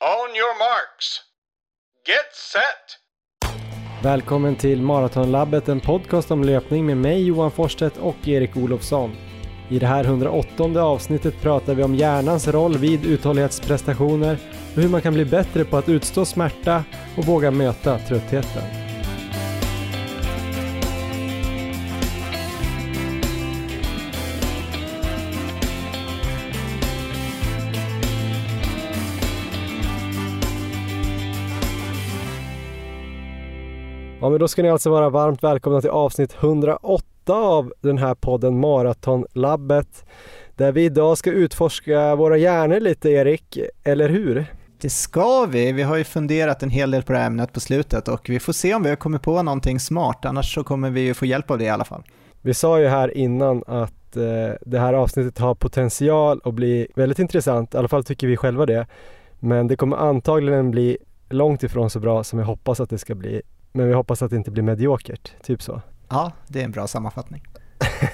On your marks. Get set! Välkommen till Maratonlabbet, en podcast om löpning med mig Johan Forsstedt och Erik Olofsson. I det här 108 avsnittet pratar vi om hjärnans roll vid uthållighetsprestationer och hur man kan bli bättre på att utstå smärta och våga möta tröttheten. Ja men då ska ni alltså vara varmt välkomna till avsnitt 108 av den här podden Maratonlabbet. Där vi idag ska utforska våra hjärnor lite Erik, eller hur? Det ska vi. Vi har ju funderat en hel del på det här ämnet på slutet och vi får se om vi har kommit på någonting smart. Annars så kommer vi ju få hjälp av det i alla fall. Vi sa ju här innan att eh, det här avsnittet har potential att bli väldigt intressant. I alla fall tycker vi själva det. Men det kommer antagligen bli långt ifrån så bra som vi hoppas att det ska bli. Men vi hoppas att det inte blir mediokert, typ så. Ja, det är en bra sammanfattning.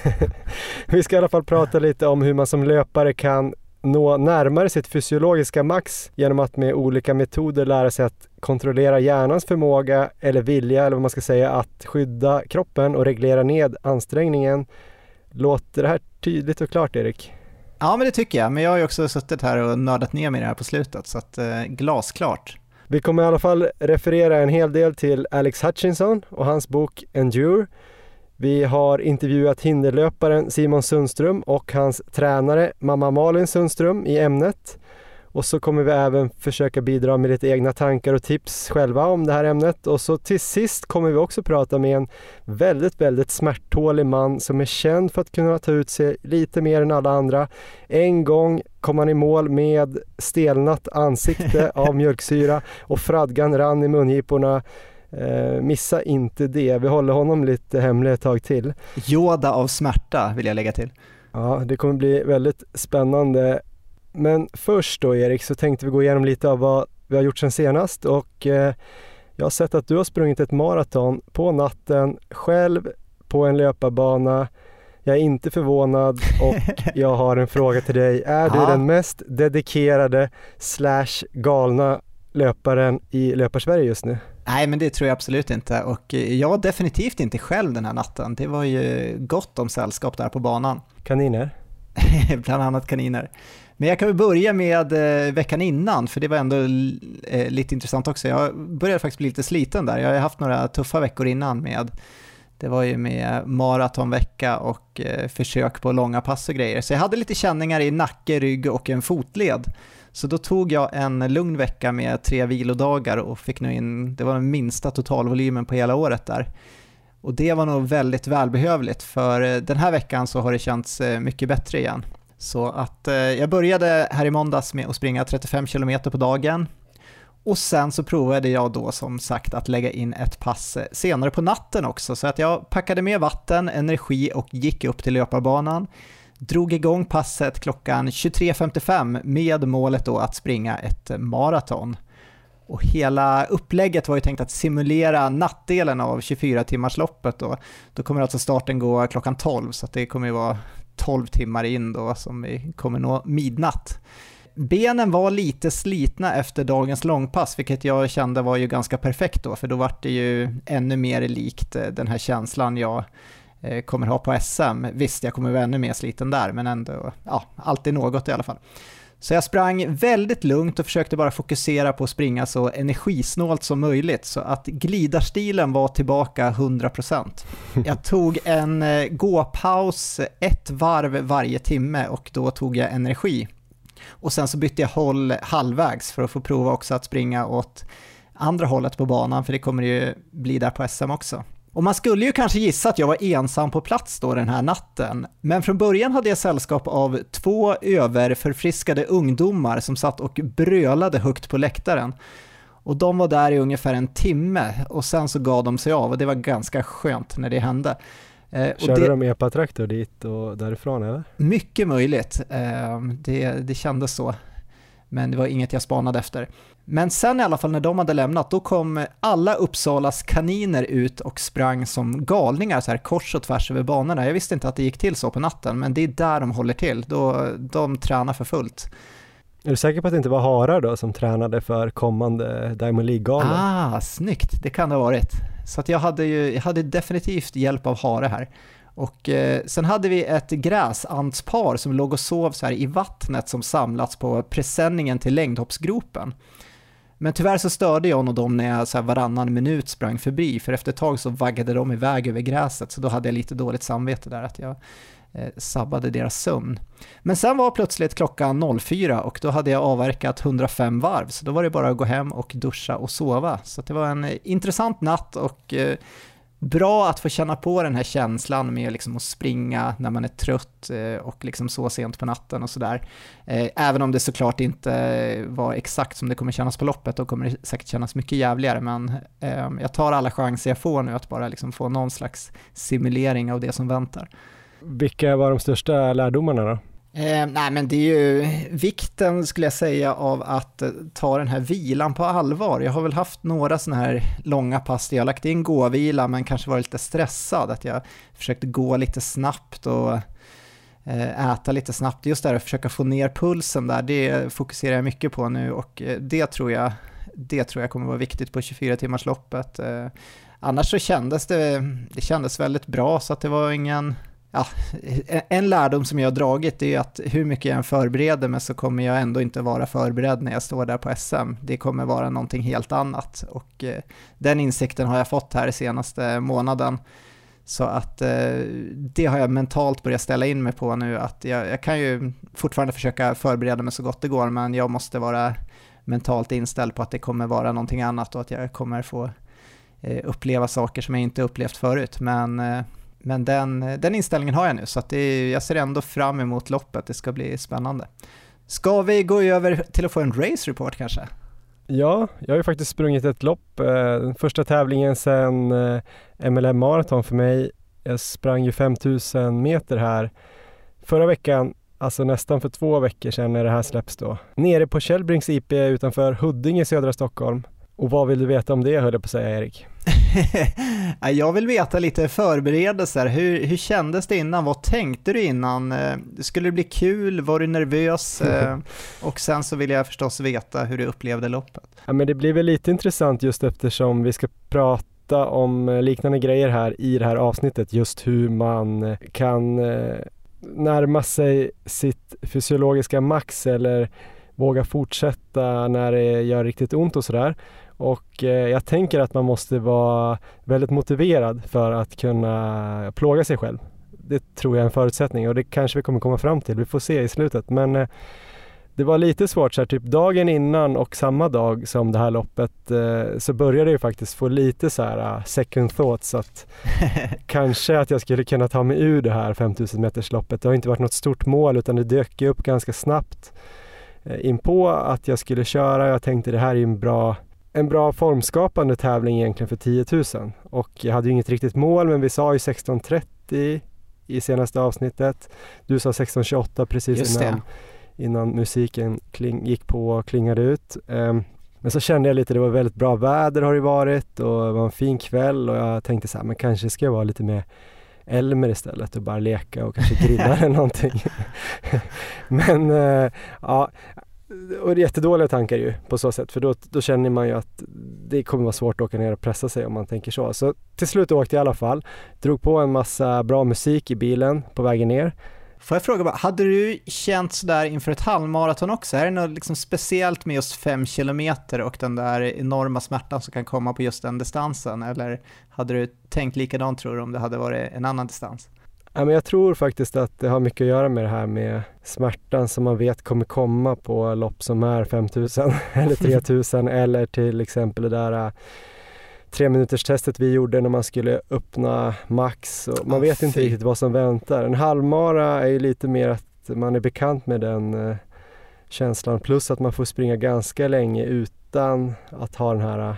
vi ska i alla fall prata lite om hur man som löpare kan nå närmare sitt fysiologiska max genom att med olika metoder lära sig att kontrollera hjärnans förmåga eller vilja eller vad man ska säga att skydda kroppen och reglera ned ansträngningen. Låter det här tydligt och klart Erik? Ja men det tycker jag, men jag har ju också suttit här och nördat ner mig i det här på slutet så att eh, glasklart. Vi kommer i alla fall referera en hel del till Alex Hutchinson och hans bok Endure. Vi har intervjuat hinderlöparen Simon Sundström och hans tränare mamma Malin Sundström i ämnet. Och så kommer vi även försöka bidra med lite egna tankar och tips själva om det här ämnet. Och så till sist kommer vi också prata med en väldigt, väldigt smärttålig man som är känd för att kunna ta ut sig lite mer än alla andra. En gång kom han i mål med stelnat ansikte av mjölksyra och fradgan rann i mungiporna. Eh, missa inte det. Vi håller honom lite hemlig ett tag till. Yoda av smärta vill jag lägga till. Ja, det kommer bli väldigt spännande. Men först då Erik så tänkte vi gå igenom lite av vad vi har gjort sen senast och eh, jag har sett att du har sprungit ett maraton på natten själv på en löparbana. Jag är inte förvånad och jag har en fråga till dig. Är du den mest dedikerade slash galna löparen i Löparsverige just nu? Nej, men det tror jag absolut inte och jag var definitivt inte själv den här natten. Det var ju gott om sällskap där på banan. Kaniner? Bland annat kaniner. Men jag kan väl börja med eh, veckan innan, för det var ändå eh, lite intressant också. Jag började faktiskt bli lite sliten där. Jag har haft några tuffa veckor innan med det var ju med maratonvecka och eh, försök på långa pass och grejer. Så jag hade lite känningar i nacke, rygg och en fotled. Så då tog jag en lugn vecka med tre vilodagar och fick nu in, det var den minsta totalvolymen på hela året där. Och det var nog väldigt välbehövligt för den här veckan så har det känts mycket bättre igen. Så att eh, jag började här i måndags med att springa 35 km på dagen och sen så provade jag då som sagt att lägga in ett pass eh, senare på natten också så att jag packade med vatten, energi och gick upp till löparbanan. Drog igång passet klockan 23.55 med målet då att springa ett eh, maraton. Och hela upplägget var ju tänkt att simulera nattdelen av 24-timmarsloppet då. Då kommer alltså starten gå klockan 12 så att det kommer ju vara 12 timmar in då som vi kommer nå midnatt. Benen var lite slitna efter dagens långpass, vilket jag kände var ju ganska perfekt då, för då var det ju ännu mer likt eh, den här känslan jag eh, kommer ha på SM. Visst, jag kommer vara ännu mer sliten där, men ändå, ja, alltid något i alla fall. Så jag sprang väldigt lugnt och försökte bara fokusera på att springa så energisnålt som möjligt så att glidarstilen var tillbaka 100%. Jag tog en eh, gåpaus ett varv varje timme och då tog jag energi. Och sen så bytte jag håll halvvägs för att få prova också att springa åt andra hållet på banan för det kommer ju bli där på SM också. Och man skulle ju kanske gissa att jag var ensam på plats då den här natten, men från början hade jag sällskap av två överförfriskade ungdomar som satt och brölade högt på läktaren. Och de var där i ungefär en timme och sen så gav de sig av och det var ganska skönt när det hände. Eh, Körde det, de epatraktor dit och därifrån eller? Mycket möjligt, eh, det, det kändes så. Men det var inget jag spanade efter. Men sen i alla fall när de hade lämnat, då kom alla Uppsalas kaniner ut och sprang som galningar så här kors och tvärs över banorna. Jag visste inte att det gick till så på natten, men det är där de håller till. Då, de tränar för fullt. Är du säker på att det inte var harar då som tränade för kommande Diamond League-galan? Ah, snyggt, det kan det ha varit. Så jag hade ju jag hade definitivt hjälp av hare här. Och eh, sen hade vi ett gräsantspar som låg och sov så här i vattnet som samlats på presenningen till längdhoppsgropen. Men tyvärr så störde jag nog dem när jag så här varannan minut sprang förbi, för efter ett tag så vaggade de iväg över gräset, så då hade jag lite dåligt samvete där att jag eh, sabbade deras sömn. Men sen var plötsligt klockan 04 och då hade jag avverkat 105 varv, så då var det bara att gå hem och duscha och sova. Så det var en eh, intressant natt och eh, bra att få känna på den här känslan med liksom att springa när man är trött eh, och liksom så sent på natten och sådär. Eh, även om det såklart inte var exakt som det kommer kännas på loppet, då kommer det säkert kännas mycket jävligare, men ehm, jag tar alla chanser jag får nu att bara liksom få någon slags simulering av det som väntar. Vilka var de största lärdomarna då? Eh, nej men det är ju vikten skulle jag säga av att eh, ta den här vilan på allvar. Jag har väl haft några sådana här långa pass där jag har lagt in gåvila men kanske varit lite stressad, att jag försökt gå lite snabbt och eh, äta lite snabbt. Just det här att försöka få ner pulsen där, det fokuserar jag mycket på nu och eh, det tror jag, det tror jag kommer vara viktigt på 24 timmars loppet. Annars så kändes det, det kändes väldigt bra så att det var ingen ja, en lärdom som jag har dragit är att hur mycket jag än förbereder mig så kommer jag ändå inte vara förberedd när jag står där på SM. Det kommer vara någonting helt annat och eh, den insikten har jag fått här senaste månaden. Så att eh, det har jag mentalt börjat ställa in mig på nu att jag, jag kan ju fortfarande försöka förbereda mig så gott det går men jag måste vara mentalt inställd på att det kommer vara någonting annat och att jag kommer få eh, uppleva saker som jag inte upplevt förut. Men men den, den inställningen har jag nu, så att det, jag ser ändå fram emot loppet. Det ska bli spännande. Ska vi gå över till att få en race report kanske? Ja, jag har ju faktiskt sprungit ett lopp. Eh, den första tävlingen sedan eh, MLM Marathon för mig. Jag sprang ju 5000 meter här förra veckan, alltså nästan för två veckor sedan när det här släpps då. Nere på Källbrinks IP utanför Huddinge i södra Stockholm. Och vad vill du veta om det höll jag på att säga Erik? jag vill veta lite förberedelser. Hur, hur kändes det innan? Vad tänkte du innan? Eh, skulle det bli kul? Var du nervös? Eh, och sen så vill jag förstås veta hur du upplevde loppet. Ja, men det blir väl lite intressant just eftersom vi ska prata om eh, liknande grejer här i det här avsnittet. Just hur man kan närma sig sitt fysiologiska max eller våga fortsätta när det gör riktigt ont och sådär. Och eh, jag tänker att man måste vara väldigt motiverad för att kunna plåga sig själv. Det tror jag är en förutsättning och det kanske vi kommer komma fram till. Vi får se i slutet. Men eh, det var lite svårt så här, typ dagen innan och samma dag som det här loppet eh, så började jag faktiskt få lite så här second thoughts att kanske att jag skulle kunna ta mig ur det här 5000 meters loppet. Det har inte varit något stort mål utan det dök upp ganska snabbt eh, in på att jag skulle köra. Jag tänkte det här är en bra en bra formskapande tävling egentligen för 10 000 och jag hade ju inget riktigt mål men vi sa ju 16.30 i senaste avsnittet. Du sa 16.28 precis innan, innan musiken kling, gick på och klingade ut. Um, men så kände jag lite, det var väldigt bra väder har det varit och det var en fin kväll och jag tänkte så här, men kanske ska jag vara lite mer Elmer istället och bara leka och kanske grilla eller någonting. men uh, ja, och jättedåliga tankar ju på så sätt för då, då känner man ju att det kommer vara svårt att åka ner och pressa sig om man tänker så. Så till slut åkte jag i alla fall, drog på en massa bra musik i bilen på vägen ner. Får jag fråga bara, hade du känt sådär inför ett halvmaraton också? Är det något liksom speciellt med just fem kilometer och den där enorma smärtan som kan komma på just den distansen? Eller hade du tänkt likadant tror du om det hade varit en annan distans? Ja, men jag tror faktiskt att det har mycket att göra med det här med smärtan som man vet kommer komma på lopp som är 5000 eller 3000 eller till exempel det där äh, tre minuters testet vi gjorde när man skulle öppna max. Och man oh, vet inte riktigt vad som väntar. En halvmara är ju lite mer att man är bekant med den uh, känslan plus att man får springa ganska länge utan att ha den här uh,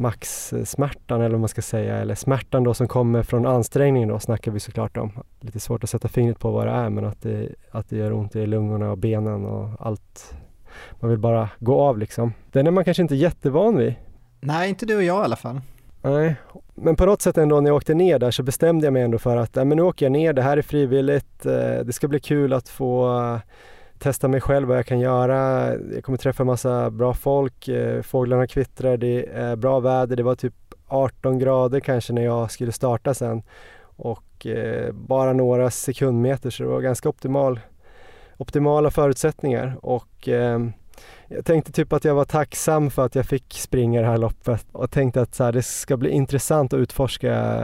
maxsmärtan eller vad man ska säga, eller smärtan då som kommer från ansträngningen då snackar vi såklart om. Lite svårt att sätta fingret på vad det är men att det, att det gör ont i lungorna och benen och allt. Man vill bara gå av liksom. Den är man kanske inte jättevan vid. Nej, inte du och jag i alla fall. Nej, men på något sätt ändå när jag åkte ner där så bestämde jag mig ändå för att ja, men nu åker jag ner, det här är frivilligt, eh, det ska bli kul att få testa mig själv vad jag kan göra. Jag kommer träffa massa bra folk, eh, fåglarna kvittrar, det är bra väder, det var typ 18 grader kanske när jag skulle starta sen och eh, bara några sekundmeter så det var ganska optimal, optimala förutsättningar och ehm, jag tänkte typ att jag var tacksam för att jag fick springa det här loppet och tänkte att så här, det ska bli intressant att utforska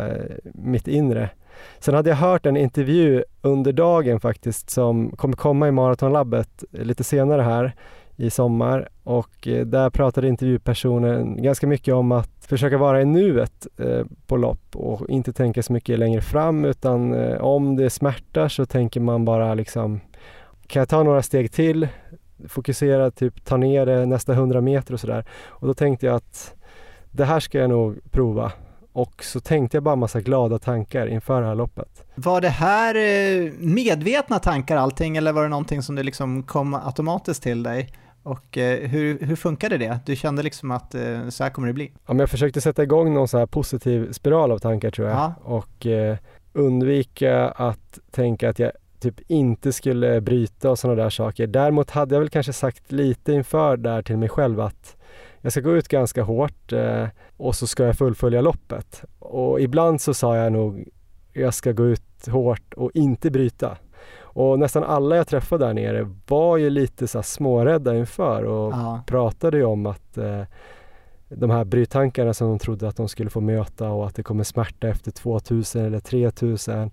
mitt inre. Sen hade jag hört en intervju under dagen faktiskt som kommer komma i Maratonlabbet lite senare här i sommar och eh, där pratade intervjupersonen ganska mycket om att försöka vara i nuet eh, på lopp och inte tänka så mycket längre fram utan eh, om det smärtar så tänker man bara liksom kan jag ta några steg till? Fokusera, typ ta ner det nästa hundra meter och sådär. Och då tänkte jag att det här ska jag nog prova. Och så tänkte jag bara massa glada tankar inför det här loppet. Var det här medvetna tankar allting eller var det någonting som det liksom kom automatiskt till dig? Och eh, hur, hur funkade det? Du kände liksom att eh, så här kommer det bli? Ja, men jag försökte sätta igång någon så här positiv spiral av tankar tror jag. Ja. Och eh, undvika att tänka att jag typ inte skulle bryta och sådana där saker. Däremot hade jag väl kanske sagt lite inför där till mig själv att jag ska gå ut ganska hårt eh, och så ska jag fullfölja loppet. Och ibland så sa jag nog jag ska gå ut hårt och inte bryta. Och nästan alla jag träffade där nere var ju lite så smårädda inför och Aha. pratade ju om att eh, de här bryttankarna som de trodde att de skulle få möta och att det kommer smärta efter 2000 eller 3000.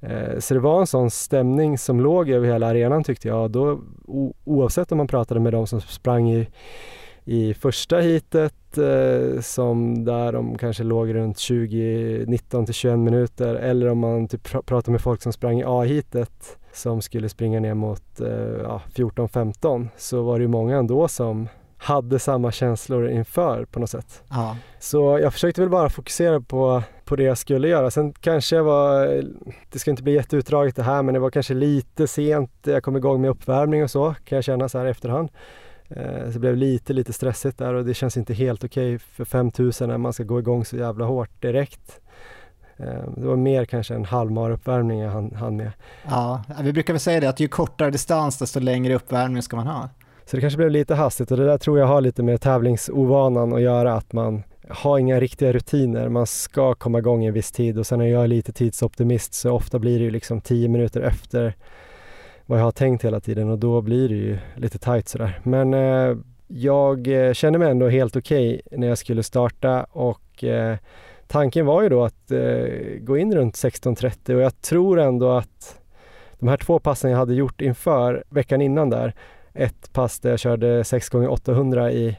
Eh, så det var en sån stämning som låg över hela arenan tyckte jag. Då, oavsett om man pratade med de som sprang i, i första hitet eh, som där de kanske låg runt 20, 19 till 21 minuter eller om man typ pr pratade med folk som sprang i A-hitet som skulle springa ner mot eh, ja, 14-15 så var det ju många ändå som hade samma känslor inför på något sätt. Ja. Så jag försökte väl bara fokusera på, på det jag skulle göra. Sen kanske jag var, det ska inte bli jätteutdraget det här, men det var kanske lite sent. Jag kom igång med uppvärmning och så kan jag känna så här i efterhand. Eh, så det blev lite, lite stressigt där och det känns inte helt okej okay för 5000 när man ska gå igång så jävla hårt direkt. Eh, det var mer kanske en halvmaruppvärmning jag hann, hann med. Ja, vi brukar väl säga det att ju kortare distans desto längre uppvärmning ska man ha. Så det kanske blev lite hastigt och det där tror jag har lite med tävlingsovanan att göra att man har inga riktiga rutiner. Man ska komma igång i en viss tid och sen är jag lite tidsoptimist så ofta blir det ju liksom tio minuter efter vad jag har tänkt hela tiden och då blir det ju lite tajt sådär. Men eh, jag eh, kände mig ändå helt okej okay när jag skulle starta och eh, tanken var ju då att eh, gå in runt 16.30 och jag tror ändå att de här två passen jag hade gjort inför veckan innan där, ett pass där jag körde 6 x 800 i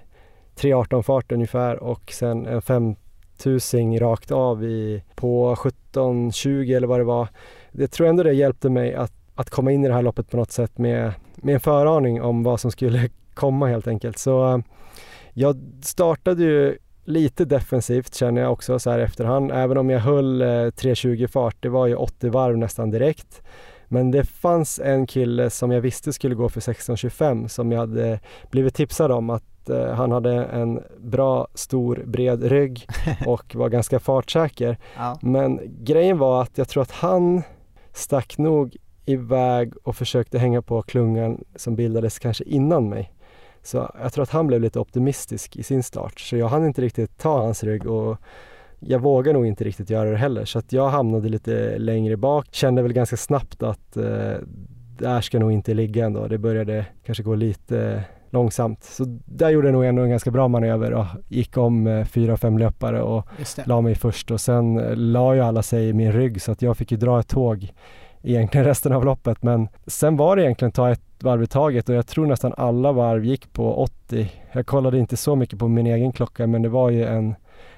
3.18 fart ungefär och sen en 5000 rakt av i, på 17.20 eller vad det var. Jag tror ändå det hjälpte mig att, att komma in i det här loppet på något sätt med, med en föraning om vad som skulle komma helt enkelt. Så eh, jag startade ju lite defensivt känner jag också så här efterhand. Även om jag höll eh, 3.20 fart, det var ju 80 varv nästan direkt. Men det fanns en kille som jag visste skulle gå för 16.25 som jag hade blivit tipsad om att eh, han hade en bra, stor, bred rygg och var ganska fartsäker. Ja. Men grejen var att jag tror att han stack nog iväg och försökte hänga på klungan som bildades kanske innan mig. Så jag tror att han blev lite optimistisk i sin start så jag hann inte riktigt ta hans rygg och jag vågar nog inte riktigt göra det heller så att jag hamnade lite längre bak. Kände väl ganska snabbt att eh, där ska nog inte ligga ändå. Det började kanske gå lite långsamt. Så där gjorde jag nog ändå en ganska bra manöver och gick om eh, fyra, fem löpare och la mig först och sen eh, la ju alla sig i min rygg så att jag fick ju dra ett tåg egentligen resten av loppet men sen var det egentligen ta ett varv i taget och jag tror nästan alla varv gick på 80. Jag kollade inte så mycket på min egen klocka men det var ju en,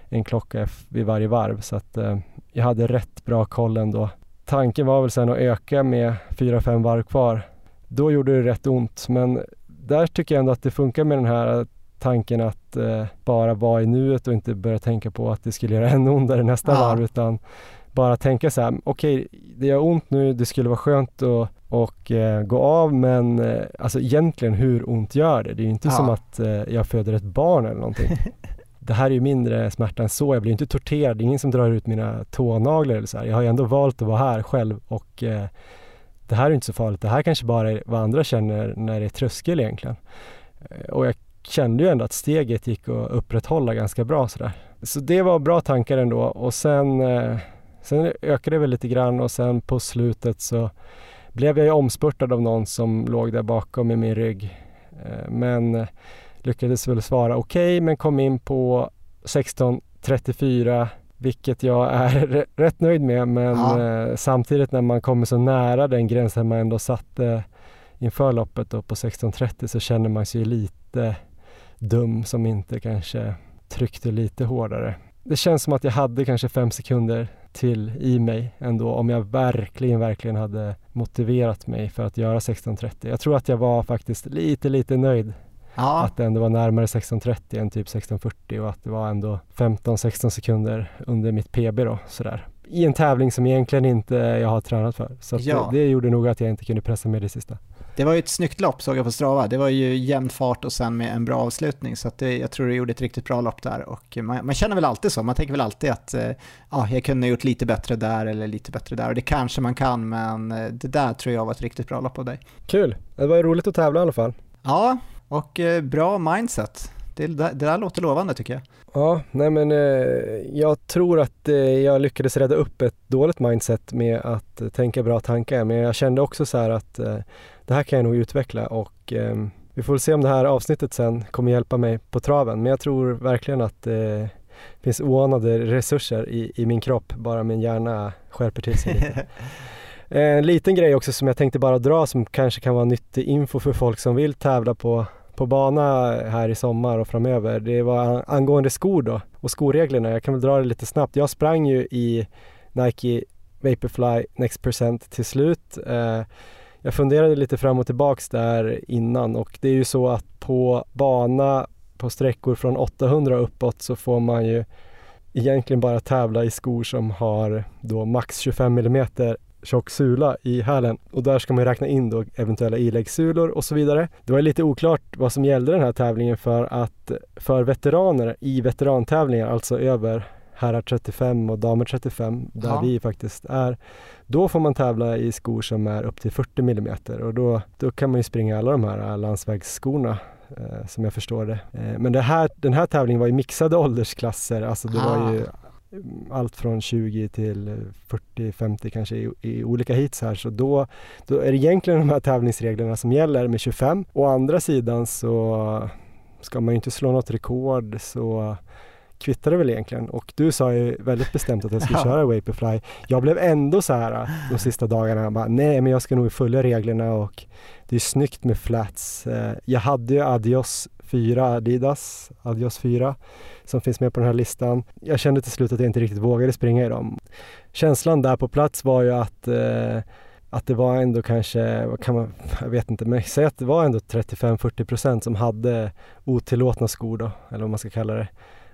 en klocka vid varje varv så att eh, jag hade rätt bra koll ändå. Tanken var väl sen att öka med 4-5 varv kvar. Då gjorde det rätt ont men där tycker jag ändå att det funkar med den här tanken att eh, bara vara i nuet och inte börja tänka på att det skulle göra ännu ondare nästa ja. varv utan bara tänka så här, okej, okay, det gör ont nu, det skulle vara skönt att och eh, gå av men eh, alltså egentligen hur ont gör det? Det är ju inte ja. som att eh, jag föder ett barn eller någonting. det här är ju mindre smärta än så. Jag blir inte torterad, det är ingen som drar ut mina tånaglar eller så här. Jag har ju ändå valt att vara här själv och eh, det här är inte så farligt, det här kanske bara är vad andra känner när det är tröskel egentligen. Eh, och jag kände ju ändå att steget gick att upprätthålla ganska bra sådär. Så det var bra tankar ändå och sen, eh, sen ökade det väl lite grann och sen på slutet så blev jag ju omspurtad av någon som låg där bakom i min rygg. Eh, men lyckades väl svara okej okay, men kom in på 16.34 vilket jag är rätt nöjd med men ja. Eh, samtidigt när man kommer så nära den gränsen man ändå satte inför loppet då på 16.30 så känner man sig lite dum som inte kanske tryckte lite hårdare. Det känns som att jag hade kanske fem sekunder till i mig ändå om jag verkligen, verkligen hade motiverat mig för att göra 16.30. Jag tror att jag var faktiskt lite, lite nöjd Ja. Att det ändå var närmare 16.30 än typ 16.40 och att det var ändå 15-16 sekunder under mitt PB då sådär. I en tävling som egentligen inte jag har tränat för. Så ja. det, det, gjorde nog att jag inte kunde pressa med det sista. Det var ju ett snyggt lopp såg jag på Strava. Det var ju jämn fart och sen med en bra avslutning. Så det, jag tror du gjorde ett riktigt bra lopp där. Och man, man, känner väl alltid så. Man tänker väl alltid att eh, ja, jag kunde ha gjort lite bättre där eller lite bättre där. Och det kanske man kan, men eh, det där tror jag var ett riktigt bra lopp av dig. Kul! Det var ju roligt att tävla i alla fall. Ja, och eh, bra mindset. Det, det, där låter lovande tycker jag. Ja, nej men jag tror att jag lyckades rädda upp ett dåligt mindset med att tänka bra tankar. Men jag kände också så här att det här kan jag nog utveckla och eh, vi får väl se om det här avsnittet sen kommer hjälpa mig på traven. Men jag tror verkligen att det finns oanade resurser i, i min kropp bara min hjärna skärper till sig lite. En liten grej också som jag tänkte bara dra som kanske kan vara nyttig info för folk som vill tävla på på bana här i sommar och framöver. Det var angående skor då och skoreglerna. Jag kan väl dra det lite snabbt. Jag sprang ju i Nike Vaporfly Next Percent till slut. Eh, jag funderade lite fram och tillbaks där innan och det är ju så att på bana på sträckor från 800 uppåt så får man ju egentligen bara tävla i skor som har då max 25 millimeter tjock sula i hälen och där ska man räkna in då eventuella iläggssulor och så vidare. Det var lite oklart vad som gällde den här tävlingen för att för veteraner i veterantävlingar, alltså över herrar 35 och damer 35, där ja. vi faktiskt är, då får man tävla i skor som är upp till 40 mm och då, då kan man ju springa alla de här landsvägsskorna eh, som jag förstår det. Eh, men det här, den här tävlingen var i mixade åldersklasser, alltså det ah. var ju allt från 20 till 40-50 kanske i, i, olika hits här så då, då är det egentligen de här tävlingsreglerna som gäller med 25. Å andra sidan så ska man ju inte slå något rekord så kvittar det väl egentligen och du sa ju väldigt bestämt att jag skulle köra Vaporfly. Jag blev ändå så här de sista dagarna, bara, nej men jag ska nog följa reglerna och det är snyggt med flats. Eh, jag hade ju Adios 4 Adidas, Adios 4 som finns med på den här listan. Jag kände till slut att jag inte riktigt vågade springa i dem. Känslan där på plats var ju att eh, att det var ändå kanske, kan man, jag vet inte, men säg att det var ändå 35-40% som hade otillåtna skor då, eller vad man ska kalla det.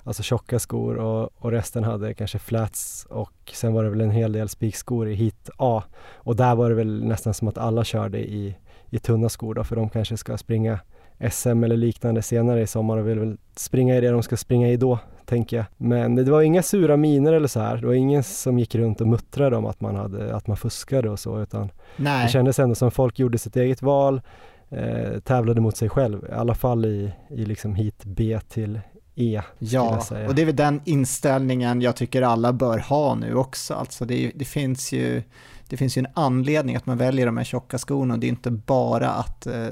Alltså tjocka skor och, och, resten hade kanske flats och sen var det väl en hel del spikskor i hit A. Och där var det väl nästan som att alla körde i, i tunna skor då, för de kanske ska springa SM eller liknande senare i sommar och vill väl springa i det de ska springa i då, tänker jag. Men det var inga sura miner eller så här. Det var ingen som gick runt och muttrade om att man, hade, att man fuskade och så, utan Nej. det kändes ändå som folk gjorde sitt eget val, eh, tävlade mot sig själv, i alla fall i, i liksom hit B till E. Ja, och det är väl den inställningen jag tycker alla bör ha nu också. Alltså det, det finns ju det finns ju en anledning att man väljer de här tjocka skorna. Det är inte bara att eh,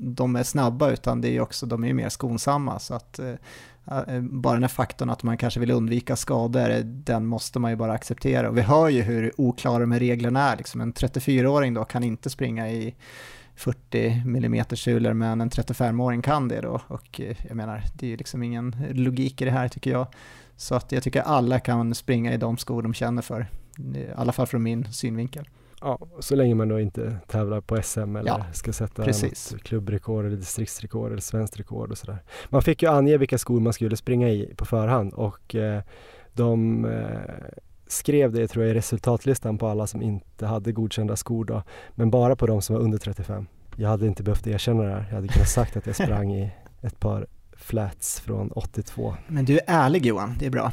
de är snabba utan det är också, de är mer skonsamma. Så att eh, eh, bara den här faktorn att man kanske vill undvika skador, den måste man ju bara acceptera. Och vi hör ju hur oklara de här reglerna är. Liksom en 34-åring då kan inte springa i 40 mm sulor men en 35-åring kan det då. Och jag menar, det är liksom ingen logik i det här tycker jag. Så att jag tycker alla kan springa i de skor de känner för. I alla fall från min synvinkel. Ja, så länge man då inte tävlar på SM eller ja, ska sätta precis. något klubbrekord eller distriktsrekord eller svenskt rekord och sådär. Man fick ju ange vilka skor man skulle springa i på förhand och eh, de eh, skrev det tror jag i resultatlistan på alla som inte hade godkända skor då, men bara på de som var under 35. Jag hade inte behövt erkänna det här. Jag hade kunnat sagt att jag sprang i ett par flats från 82. Men du är ärlig Johan, det är bra.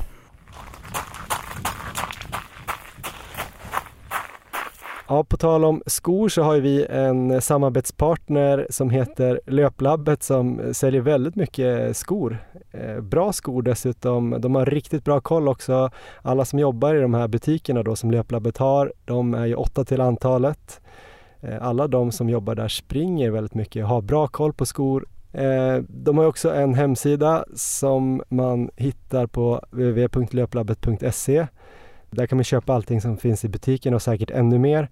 Ja, på tal om skor så har vi en samarbetspartner som heter Löplabbet som säljer väldigt mycket skor. Eh, bra skor dessutom. De har riktigt bra koll också. Alla som jobbar i de här butikerna då som Löplabbet har, de är ju åtta till antalet. Eh, alla de som jobbar där springer väldigt mycket, har bra koll på skor. Eh, de har också en hemsida som man hittar på www.löplabbet.se där kan man köpa allting som finns i butiken och säkert ännu mer.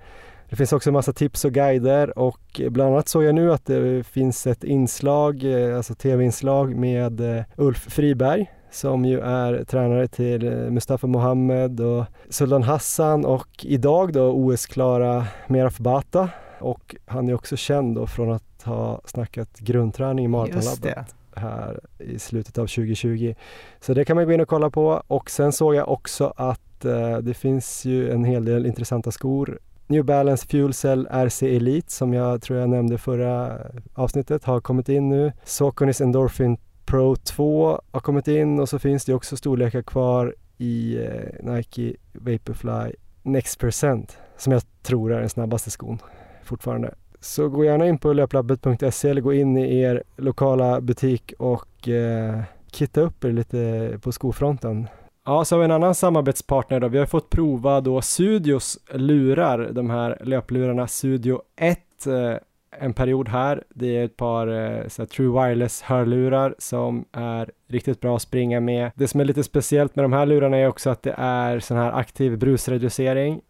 Det finns också en massa tips och guider och bland annat såg jag nu att det finns ett inslag, eh, alltså tv-inslag med eh, Ulf Friberg som ju är tränare till eh, Mustafa Mohamed och Sultan Hassan och idag då OS-klara Meraf Bata och han är också känd då från att ha snackat grundträning i maratonlabbet här i slutet av 2020. Så det kan man gå in och kolla på och sen såg jag också att eh, det finns ju en hel del intressanta skor. New Balance Fuel Cell RC Elite som jag tror jag nämnde förra avsnittet har kommit in nu. Soconis Endorphin Pro 2 har kommit in och så finns det också storlekar kvar i eh, Nike Vaporfly Next Percent som jag tror är den snabbaste skon fortfarande. Så gå gärna in på löplabbet.se eller gå in i er lokala butik och eh, kitta upp er lite på skofronten. Ja, så har vi en annan samarbetspartner då. Vi har fått prova då Studios lurar, de här löplurarna Studio 1 eh, en period här. Det är ett par eh, True Wireless hörlurar som är riktigt bra att springa med. Det som är lite speciellt med de här lurarna är också att det är sån här aktiv brusreducering.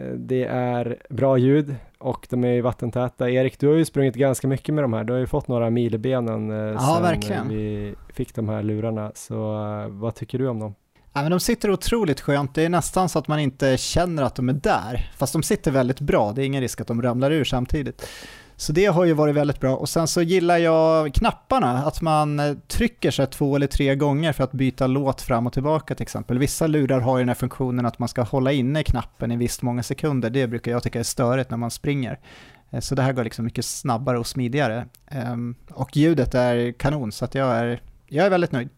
Eh, det är bra ljud och de är vattentäta. Erik, du har ju sprungit ganska mycket med de här. Du har ju fått några mil i benen ja, sen verkligen. vi fick de här lurarna. Så vad tycker du om dem? Ja, men de sitter otroligt skönt, det är nästan så att man inte känner att de är där. Fast de sitter väldigt bra, det är ingen risk att de ramlar ur samtidigt. Så det har ju varit väldigt bra. Och sen så gillar jag knapparna, att man eh, trycker sig två eller tre gånger för att byta låt fram och tillbaka till exempel. Vissa lurar har ju den här funktionen att man ska hålla inne knappen i visst många sekunder. Det brukar jag tycka är störigt när man springer. Eh, så det här går liksom mycket snabbare och smidigare. Ehm, och ljudet är kanon, så att jag är, jag är väldigt nöjd.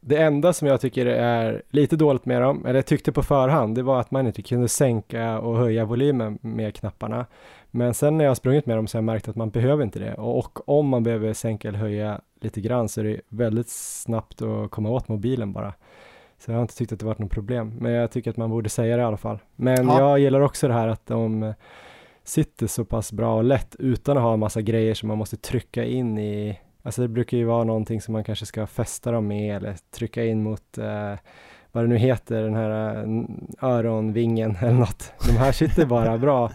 Det enda som jag tycker är lite dåligt med dem, eller jag tyckte på förhand, det var att man inte kunde sänka och höja volymen med knapparna. Men sen när jag har sprungit med dem så har jag märkt att man behöver inte det. Och om man behöver sänka eller höja lite grann så är det väldigt snabbt att komma åt mobilen bara. Så jag har inte tyckt att det varit något problem. Men jag tycker att man borde säga det i alla fall. Men ja. jag gillar också det här att de sitter så pass bra och lätt utan att ha en massa grejer som man måste trycka in i Alltså det brukar ju vara någonting som man kanske ska fästa dem med eller trycka in mot eh, vad det nu heter, den här eh, öronvingen eller något. De här sitter bara bra.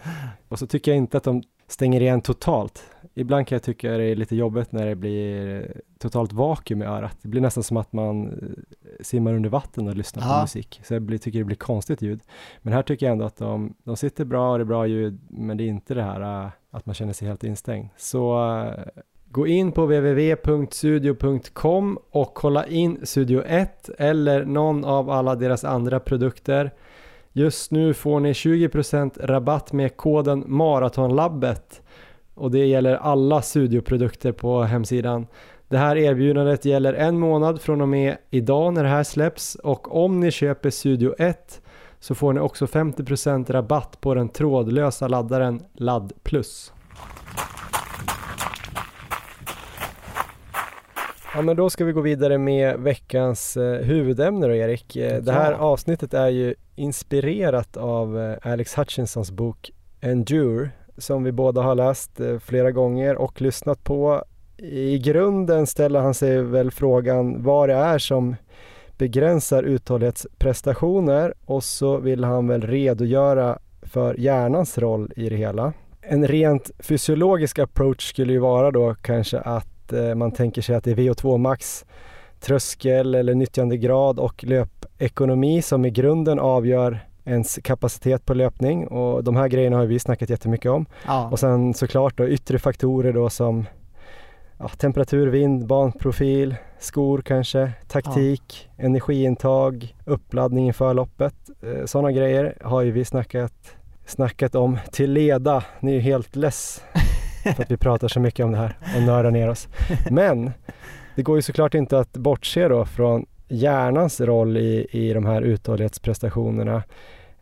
Och så tycker jag inte att de stänger igen totalt. Ibland kan jag tycka det är lite jobbigt när det blir totalt vakuum i örat. Det blir nästan som att man eh, simmar under vatten och lyssnar Aha. på musik. Så jag blir, tycker det blir konstigt ljud. Men här tycker jag ändå att de, de sitter bra och det är bra ljud, men det är inte det här eh, att man känner sig helt instängd. Så Gå in på www.studio.com och kolla in Studio 1 eller någon av alla deras andra produkter. Just nu får ni 20% rabatt med koden Maratonlabbet och det gäller alla studioprodukter på hemsidan. Det här erbjudandet gäller en månad från och med idag när det här släpps och om ni köper Studio 1 så får ni också 50% rabatt på den trådlösa laddaren Ladd Plus. Ja men då ska vi gå vidare med veckans eh, huvudämne då Erik. Eh, det här avsnittet är ju inspirerat av eh, Alex Hutchinsons bok Endure som vi båda har läst eh, flera gånger och lyssnat på. I grunden ställer han sig väl frågan vad det är som begränsar uthållighetsprestationer och så vill han väl redogöra för hjärnans roll i det hela. En rent fysiologisk approach skulle ju vara då kanske att Eh, man tänker sig att det är VO2 max, tröskel eller nyttjandegrad och löpekonomi som i grunden avgör ens kapacitet på löpning och de här grejerna har vi snackat jättemycket om. Ja. Och sen såklart då yttre faktorer då som ja, temperatur, vind, banprofil, skor kanske, taktik, ja. energiintag, uppladdning inför loppet. Eh, Sådana grejer har ju vi snackat, snackat om till leda. Ni är ju helt less för att vi pratar så mycket om det här och nördar ner oss. Men det går ju såklart inte att bortse då från hjärnans roll i, i de här uthållighetsprestationerna.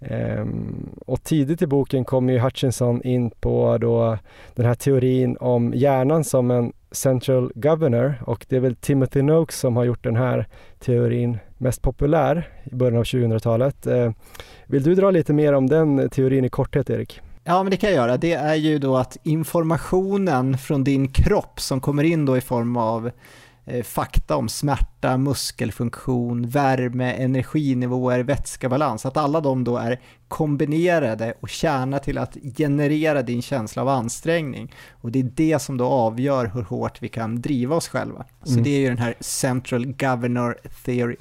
Ehm, och tidigt i boken kommer ju Hutchinson in på då den här teorin om hjärnan som en central governor och det är väl Timothy Noakes som har gjort den här teorin mest populär i början av 2000-talet. Ehm, vill du dra lite mer om den teorin i korthet Erik? Ja, men det kan jag göra. Det är ju då att informationen från din kropp som kommer in då i form av Eh, fakta om smärta, muskelfunktion, värme, energinivåer, vätskebalans, att alla de då är kombinerade och tjänar till att generera din känsla av ansträngning. Och det är det som då avgör hur hårt vi kan driva oss själva. Så mm. det är ju den här Central Governor Theory.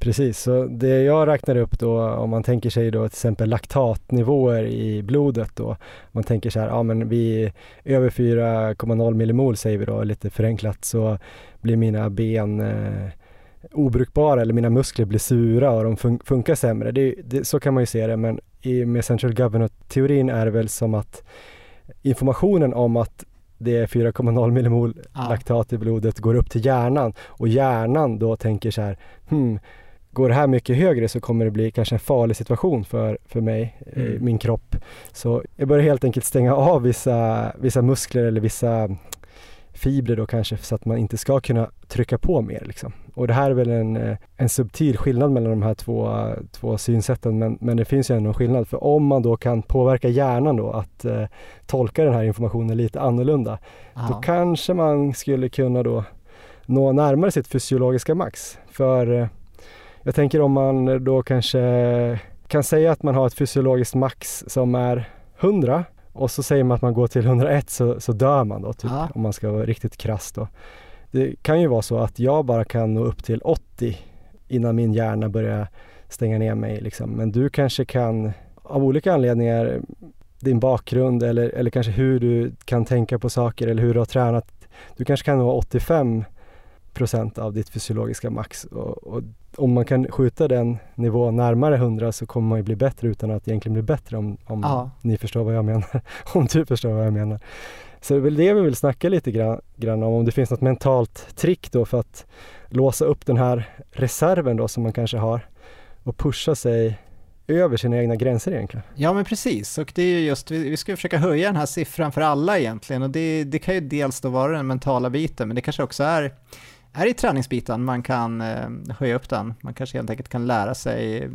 Precis, så det jag räknar upp då om man tänker sig då till exempel laktatnivåer i blodet då. Man tänker så här, ja men vi över 4,0 millimol säger vi då lite förenklat så blir mina ben eh, obrukbara eller mina muskler blir sura och de fun funkar sämre. Det, det, så kan man ju se det men i, med central governor-teorin är det väl som att informationen om att det är 4,0 millimol ja. laktat i blodet går upp till hjärnan och hjärnan då tänker så här, hmm, går det här mycket högre så kommer det bli kanske en farlig situation för, för mig, eh, mm. min kropp. Så jag börjar helt enkelt stänga av vissa, vissa muskler eller vissa fibrer då kanske så att man inte ska kunna trycka på mer liksom. Och det här är väl en, eh, en subtil skillnad mellan de här två, två synsätten men, men det finns ju ändå en skillnad för om man då kan påverka hjärnan då att eh, tolka den här informationen lite annorlunda Aha. då kanske man skulle kunna då nå närmare sitt fysiologiska max. För eh, jag tänker om man då kanske kan säga att man har ett fysiologiskt max som är 100 och så säger man att man går till 101 så, så dör man då, typ, om man ska vara riktigt krass då. Det kan ju vara så att jag bara kan nå upp till 80 innan min hjärna börjar stänga ner mig liksom. Men du kanske kan av olika anledningar, din bakgrund eller, eller kanske hur du kan tänka på saker eller hur du har tränat. Du kanske kan nå 85 procent av ditt fysiologiska max och, och, om man kan skjuta den nivån närmare 100 så kommer man ju bli bättre utan att egentligen bli bättre om, om ja. ni förstår vad jag menar. om du förstår vad jag menar. Så det är väl det vi vill snacka lite grann, grann om, om det finns något mentalt trick då för att låsa upp den här reserven då som man kanske har och pusha sig över sina egna gränser egentligen. Ja men precis, och det är ju just, vi, vi ska försöka höja den här siffran för alla egentligen och det, det kan ju dels då vara den mentala biten men det kanske också är är i träningsbiten man kan eh, höja upp den. Man kanske helt enkelt kan lära sig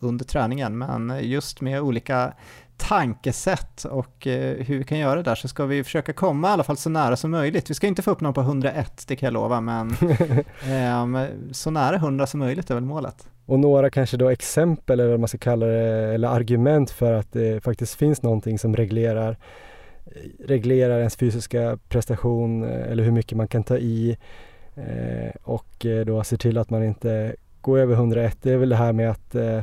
under träningen, men just med olika tankesätt och eh, hur vi kan göra det där så ska vi försöka komma i alla fall så nära som möjligt. Vi ska inte få upp någon på 101, det kan jag lova, men eh, så nära 100 som möjligt är väl målet. Och några kanske då exempel eller vad man ska kalla det, eller argument för att det faktiskt finns någonting som reglerar reglerar ens fysiska prestation eh, eller hur mycket man kan ta i Eh, och eh, då se till att man inte går över 101. Det är väl det här med att eh,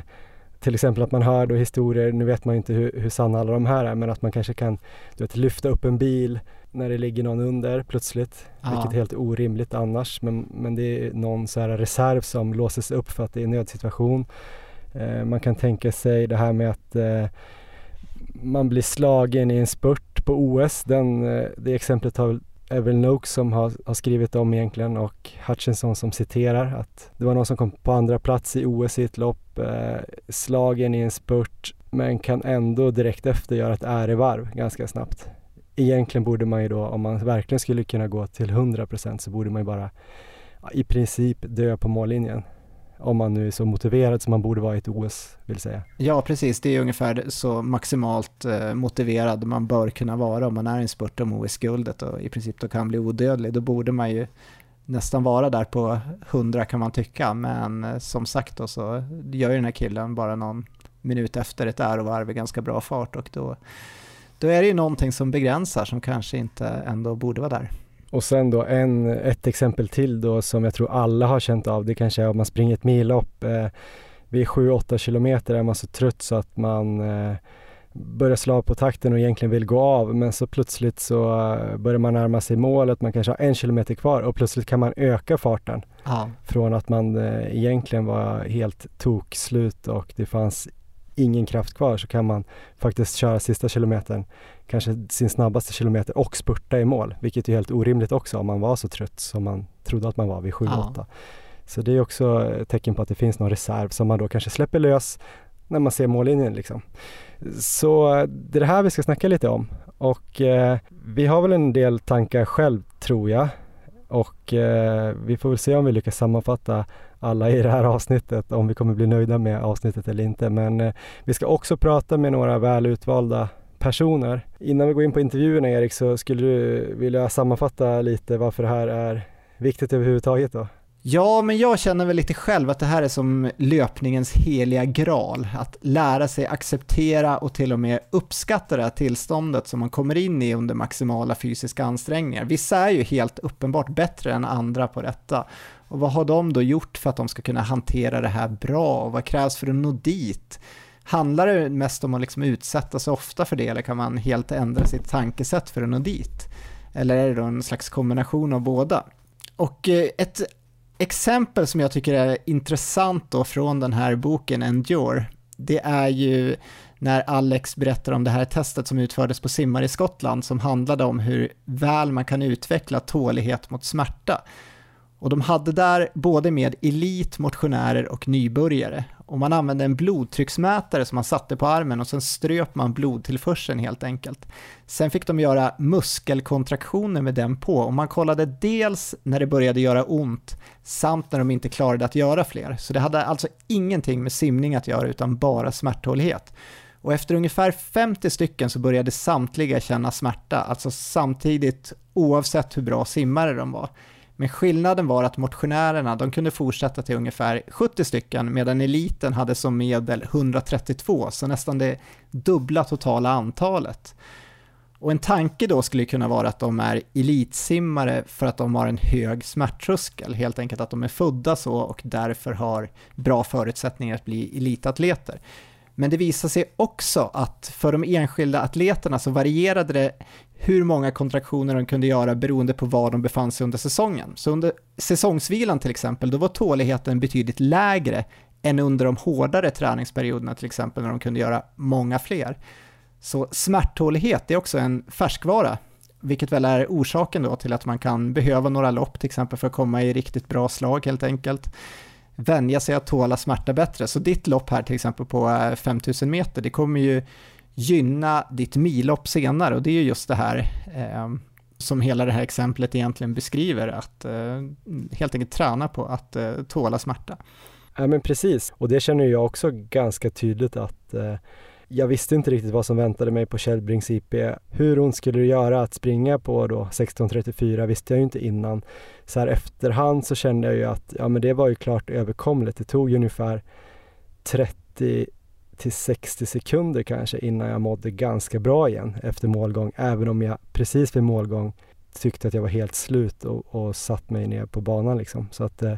till exempel att man hör då historier, nu vet man inte hur, hur sanna alla de här är, men att man kanske kan du vet, lyfta upp en bil när det ligger någon under plötsligt, ja. vilket är helt orimligt annars. Men, men det är någon så här reserv som låses upp för att det är en nödsituation. Eh, man kan tänka sig det här med att eh, man blir slagen i en spurt på OS. Den, eh, det exemplet har är Noakes som har, har, skrivit om egentligen och Hutchinson som citerar att det var någon som kom på andra plats i OS i ett lopp, eh, slagen i en spurt men kan ändå direkt efter göra ett ärevarv ganska snabbt. Egentligen borde man ju då, om man verkligen skulle kunna gå till 100% så borde man ju bara i princip dö på mållinjen om man nu är så motiverad som man borde vara i ett OS, vill säga. Ja, precis. Det är ungefär så maximalt eh, motiverad man bör kunna vara om man är i en spurt om OS-guldet och i princip då kan bli odödlig. Då borde man ju nästan vara där på 100 kan man tycka, men eh, som sagt då så gör ju den här killen bara någon minut efter ett ärovarv i ganska bra fart och då, då är det ju någonting som begränsar som kanske inte ändå borde vara där. Och sen då en, ett exempel till då som jag tror alla har känt av, det kanske är om man springer ett millopp. Eh, vid 7-8 kilometer är man så trött så att man eh, börjar slå av på takten och egentligen vill gå av men så plötsligt så eh, börjar man närma sig målet, man kanske har en kilometer kvar och plötsligt kan man öka farten. Ja. Från att man eh, egentligen var helt tokslut och det fanns ingen kraft kvar så kan man faktiskt köra sista kilometern, kanske sin snabbaste kilometer och spurta i mål, vilket är helt orimligt också om man var så trött som man trodde att man var vid 7-8. Ja. Så det är också ett tecken på att det finns någon reserv som man då kanske släpper lös när man ser mållinjen liksom. Så det är det här vi ska snacka lite om och eh, vi har väl en del tankar själv tror jag och eh, vi får väl se om vi lyckas sammanfatta alla i det här avsnittet, om vi kommer bli nöjda med avsnittet eller inte. Men eh, vi ska också prata med några väl utvalda personer. Innan vi går in på intervjuerna Erik så skulle du vilja sammanfatta lite varför det här är viktigt överhuvudtaget då? Ja, men jag känner väl lite själv att det här är som löpningens heliga graal. Att lära sig acceptera och till och med uppskatta det här tillståndet som man kommer in i under maximala fysiska ansträngningar. Vissa är ju helt uppenbart bättre än andra på detta. Och vad har de då gjort för att de ska kunna hantera det här bra? Och vad krävs för att nå dit? Handlar det mest om att liksom utsätta sig ofta för det eller kan man helt ändra sitt tankesätt för att nå dit? Eller är det då en slags kombination av båda? Och eh, ett exempel som jag tycker är intressant då från den här boken Endure, det är ju när Alex berättar om det här testet som utfördes på simmare i Skottland som handlade om hur väl man kan utveckla tålighet mot smärta. Och de hade där både med elit, motionärer och nybörjare. Och man använde en blodtrycksmätare som man satte på armen och sen ströp man blodtillförseln helt enkelt. Sen fick de göra muskelkontraktioner med den på och man kollade dels när det började göra ont samt när de inte klarade att göra fler. Så det hade alltså ingenting med simning att göra utan bara smärthållighet. Och efter ungefär 50 stycken så började samtliga känna smärta, alltså samtidigt oavsett hur bra simmare de var. Men skillnaden var att motionärerna, de kunde fortsätta till ungefär 70 stycken, medan eliten hade som medel 132, så nästan det dubbla totala antalet. Och en tanke då skulle kunna vara att de är elitsimmare för att de har en hög smärttröskel, helt enkelt att de är födda så och därför har bra förutsättningar att bli elitatleter. Men det visade sig också att för de enskilda atleterna så varierade det hur många kontraktioner de kunde göra beroende på var de befann sig under säsongen. Så under säsongsvilan till exempel, då var tåligheten betydligt lägre än under de hårdare träningsperioderna till exempel när de kunde göra många fler. Så smärttålighet är också en färskvara, vilket väl är orsaken då till att man kan behöva några lopp till exempel för att komma i riktigt bra slag helt enkelt. Vänja sig att tåla smärta bättre. Så ditt lopp här till exempel på eh, 5000 meter, det kommer ju gynna ditt millopp senare och det är ju just det här eh, som hela det här exemplet egentligen beskriver, att eh, helt enkelt träna på att eh, tåla smärta. Ja men precis, och det känner jag också ganska tydligt att eh, jag visste inte riktigt vad som väntade mig på Källbrings IP. Hur ont skulle det göra att springa på då 16.34 visste jag ju inte innan. Så här efterhand så kände jag ju att ja men det var ju klart överkomligt. Det tog ungefär 30 till 60 sekunder kanske innan jag mådde ganska bra igen efter målgång, även om jag precis vid målgång tyckte att jag var helt slut och, och satt mig ner på banan liksom. Så att eh,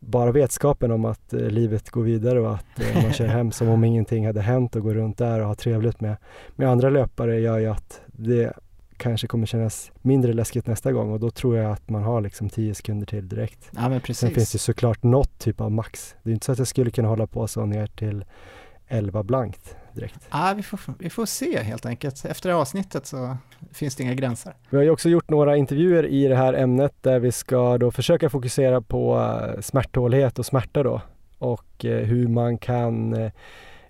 bara vetskapen om att eh, livet går vidare och att eh, man kör hem som om ingenting hade hänt och går runt där och har trevligt med, med andra löpare gör ju att det kanske kommer kännas mindre läskigt nästa gång och då tror jag att man har liksom 10 sekunder till direkt. Ja, men precis. Sen finns det såklart något typ av max. Det är inte så att jag skulle kunna hålla på så ner till 11 blankt direkt. Ja, vi, får, vi får se helt enkelt. Efter det avsnittet så finns det inga gränser. Vi har ju också gjort några intervjuer i det här ämnet där vi ska då försöka fokusera på eh, smärttålighet och smärta då och eh, hur man kan eh,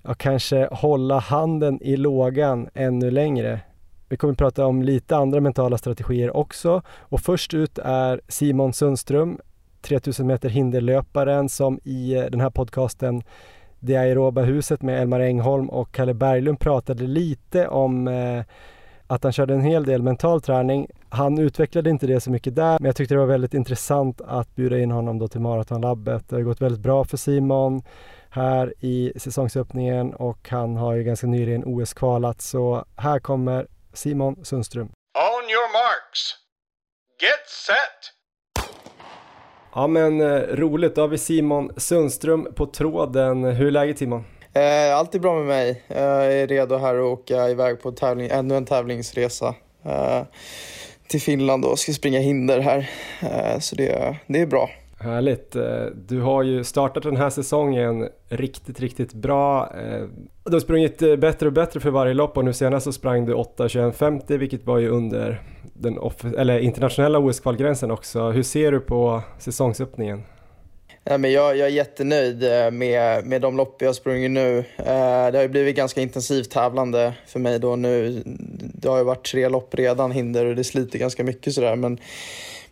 ja, kanske hålla handen i lågan ännu längre. Vi kommer att prata om lite andra mentala strategier också och först ut är Simon Sundström, 3000 meter hinderlöparen som i den här podcasten det aeroba huset med Elmar Engholm och Kalle Berglund pratade lite om eh, att han körde en hel del mental träning. Han utvecklade inte det så mycket där, men jag tyckte det var väldigt intressant att bjuda in honom då till Maratonlabbet. Det har gått väldigt bra för Simon här i säsongsöppningen och han har ju ganska nyligen OS-kvalat. Så här kommer Simon Sundström. On your marks. Get set. Ja men eh, roligt, då har vi Simon Sundström på tråden. Hur är läget Simon? Eh, allt är bra med mig. Jag är redo här att åka iväg på tävling, ännu en tävlingsresa eh, till Finland och ska springa hinder här. Eh, så det, det är bra. Härligt. Eh, du har ju startat den här säsongen riktigt, riktigt bra. Eh, du har sprungit eh, bättre och bättre för varje lopp och nu senast så sprang du 8.21.50 vilket var ju under den eller internationella OS-kvalgränsen också. Hur ser du på säsongsöppningen? Ja, men jag, jag är jättenöjd med, med de lopp jag har sprungit nu. Det har ju blivit ganska intensivt tävlande för mig då nu. Det har ju varit tre lopp redan, hinder, och det sliter ganska mycket sådär. Men,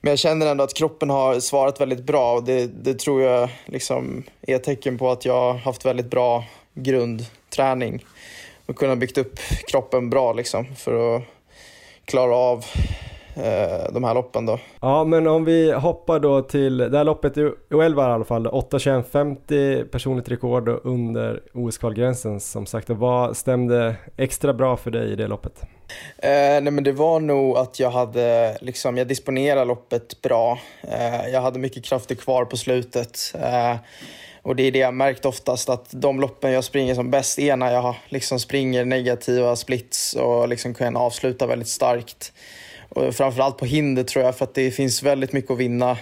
men jag känner ändå att kroppen har svarat väldigt bra och det, det tror jag liksom är ett tecken på att jag har haft väldigt bra grundträning och kunnat byggt upp kroppen bra liksom för att klara av de här loppen då. Ja, men om vi hoppar då till det här loppet i Uelva i alla fall, 8.21.50 personligt rekord och under OS-kvalgränsen som sagt. Vad stämde extra bra för dig i det loppet? Eh, nej men det var nog att jag hade, liksom, jag disponerade loppet bra. Eh, jag hade mycket krafter kvar på slutet. Eh, och det är det jag märkt oftast att de loppen jag springer som bäst är när jag liksom springer negativa splits och liksom kan avsluta väldigt starkt. Och framförallt på hinder tror jag för att det finns väldigt mycket att vinna.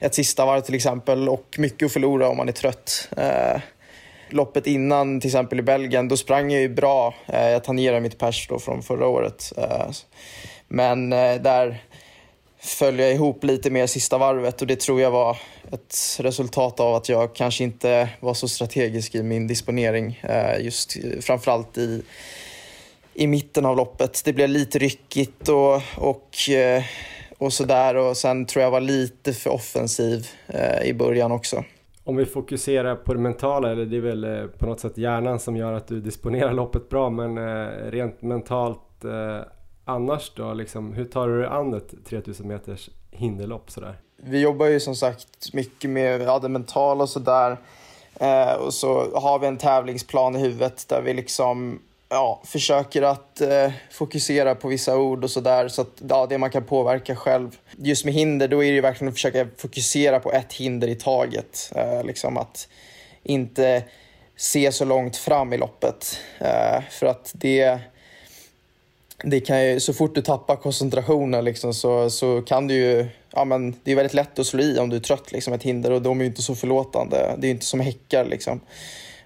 Ett sista varv till exempel och mycket att förlora om man är trött. Eh, loppet innan, till exempel i Belgien, då sprang jag ju bra. Eh, jag tangerade mitt pers då från förra året. Eh, men eh, där föll jag ihop lite mer sista varvet och det tror jag var ett resultat av att jag kanske inte var så strategisk i min disponering. Eh, just eh, framförallt i i mitten av loppet. Det blev lite ryckigt och, och, eh, och sådär. Och sen tror jag var lite för offensiv eh, i början också. Om vi fokuserar på det mentala, eller det är väl eh, på något sätt hjärnan som gör att du disponerar loppet bra, men rent mentalt annars då, liksom, hur tar du dig an ett 3000 meters hinderlopp sådär? Vi jobbar ju som sagt mycket med ja, det mentala och sådär. Eh, och så har vi en tävlingsplan i huvudet där vi liksom ja, försöker att eh, fokusera på vissa ord och sådär så att ja, det man kan påverka själv. Just med hinder, då är det ju verkligen att försöka fokusera på ett hinder i taget. Eh, liksom att inte se så långt fram i loppet. Eh, för att det, det kan ju, så fort du tappar koncentrationen liksom, så, så kan du ju, ja men det är väldigt lätt att slå i om du är trött liksom ett hinder och de är ju inte så förlåtande. Det är ju inte som häckar liksom.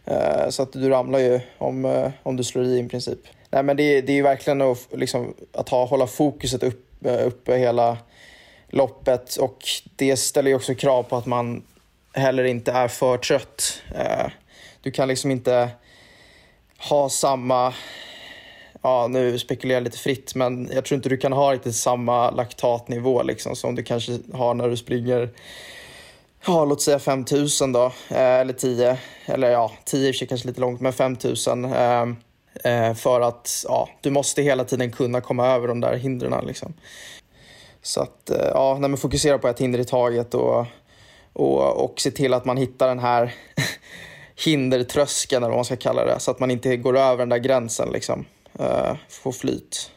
Eh, så att du ramlar ju om, eh, om du slår i i princip. Nej, men det, det är verkligen att, liksom, att ha, hålla fokuset uppe, eh, uppe hela loppet och det ställer ju också krav på att man heller inte är för trött. Du kan liksom inte ha samma, ja nu spekulerar jag lite fritt, men jag tror inte du kan ha riktigt samma laktatnivå liksom som du kanske har när du springer ja, låt säga 5 000 då, eh, eller 10, eller ja, 10 är kanske lite långt, men 5 000. Ehm, eh, för att ja, du måste hela tiden kunna komma över de där hindren. Liksom. Så att eh, ja, när man fokuserar på ett hinder i taget och, och, och se till att man hittar den här hindertröskeln eller vad man ska kalla det, så att man inte går över den där gränsen liksom. Få flyt.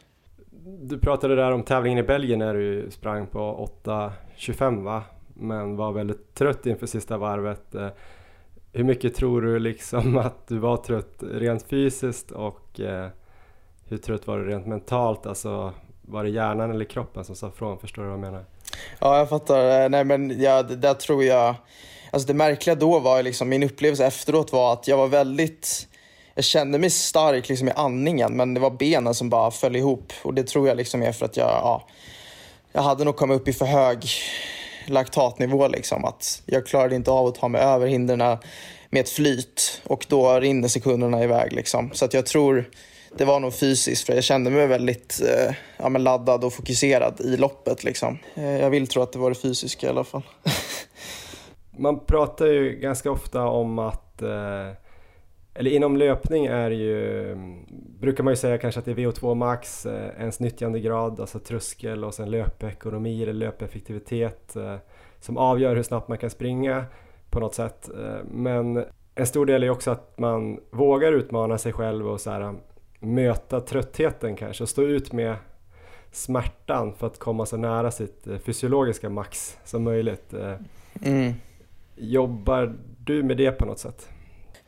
Du pratade där om tävlingen i Belgien när du sprang på 8.25 va? Men var väldigt trött inför sista varvet. Eh, hur mycket tror du liksom att du var trött rent fysiskt och eh, hur trött var du rent mentalt? Alltså var det hjärnan eller kroppen som sa ifrån? Förstår du vad jag menar? Ja, jag fattar. Eh, nej, men ja, det där tror jag... Alltså det märkliga då var liksom, min upplevelse efteråt var att jag var väldigt... Jag kände mig stark liksom i andningen, men det var benen som bara föll ihop. Och det tror jag liksom är för att jag, ja, jag hade nog kommit upp i för hög laktatnivå. Liksom, att jag klarade inte av att ta mig över hindren med ett flyt och då rinner sekunderna iväg. Liksom. Så att jag tror det var nog fysiskt för jag kände mig väldigt eh, ja, laddad och fokuserad i loppet. Liksom. Eh, jag vill tro att det var det fysiska i alla fall. Man pratar ju ganska ofta om att eh eller inom löpning är ju, brukar man ju säga kanske att det är VO2 max, eh, ens nyttjandegrad, alltså tröskel och sen löpekonomi eller löpeffektivitet eh, som avgör hur snabbt man kan springa på något sätt. Eh, men en stor del är också att man vågar utmana sig själv och så här, möta tröttheten kanske och stå ut med smärtan för att komma så nära sitt fysiologiska max som möjligt. Mm. Jobbar du med det på något sätt?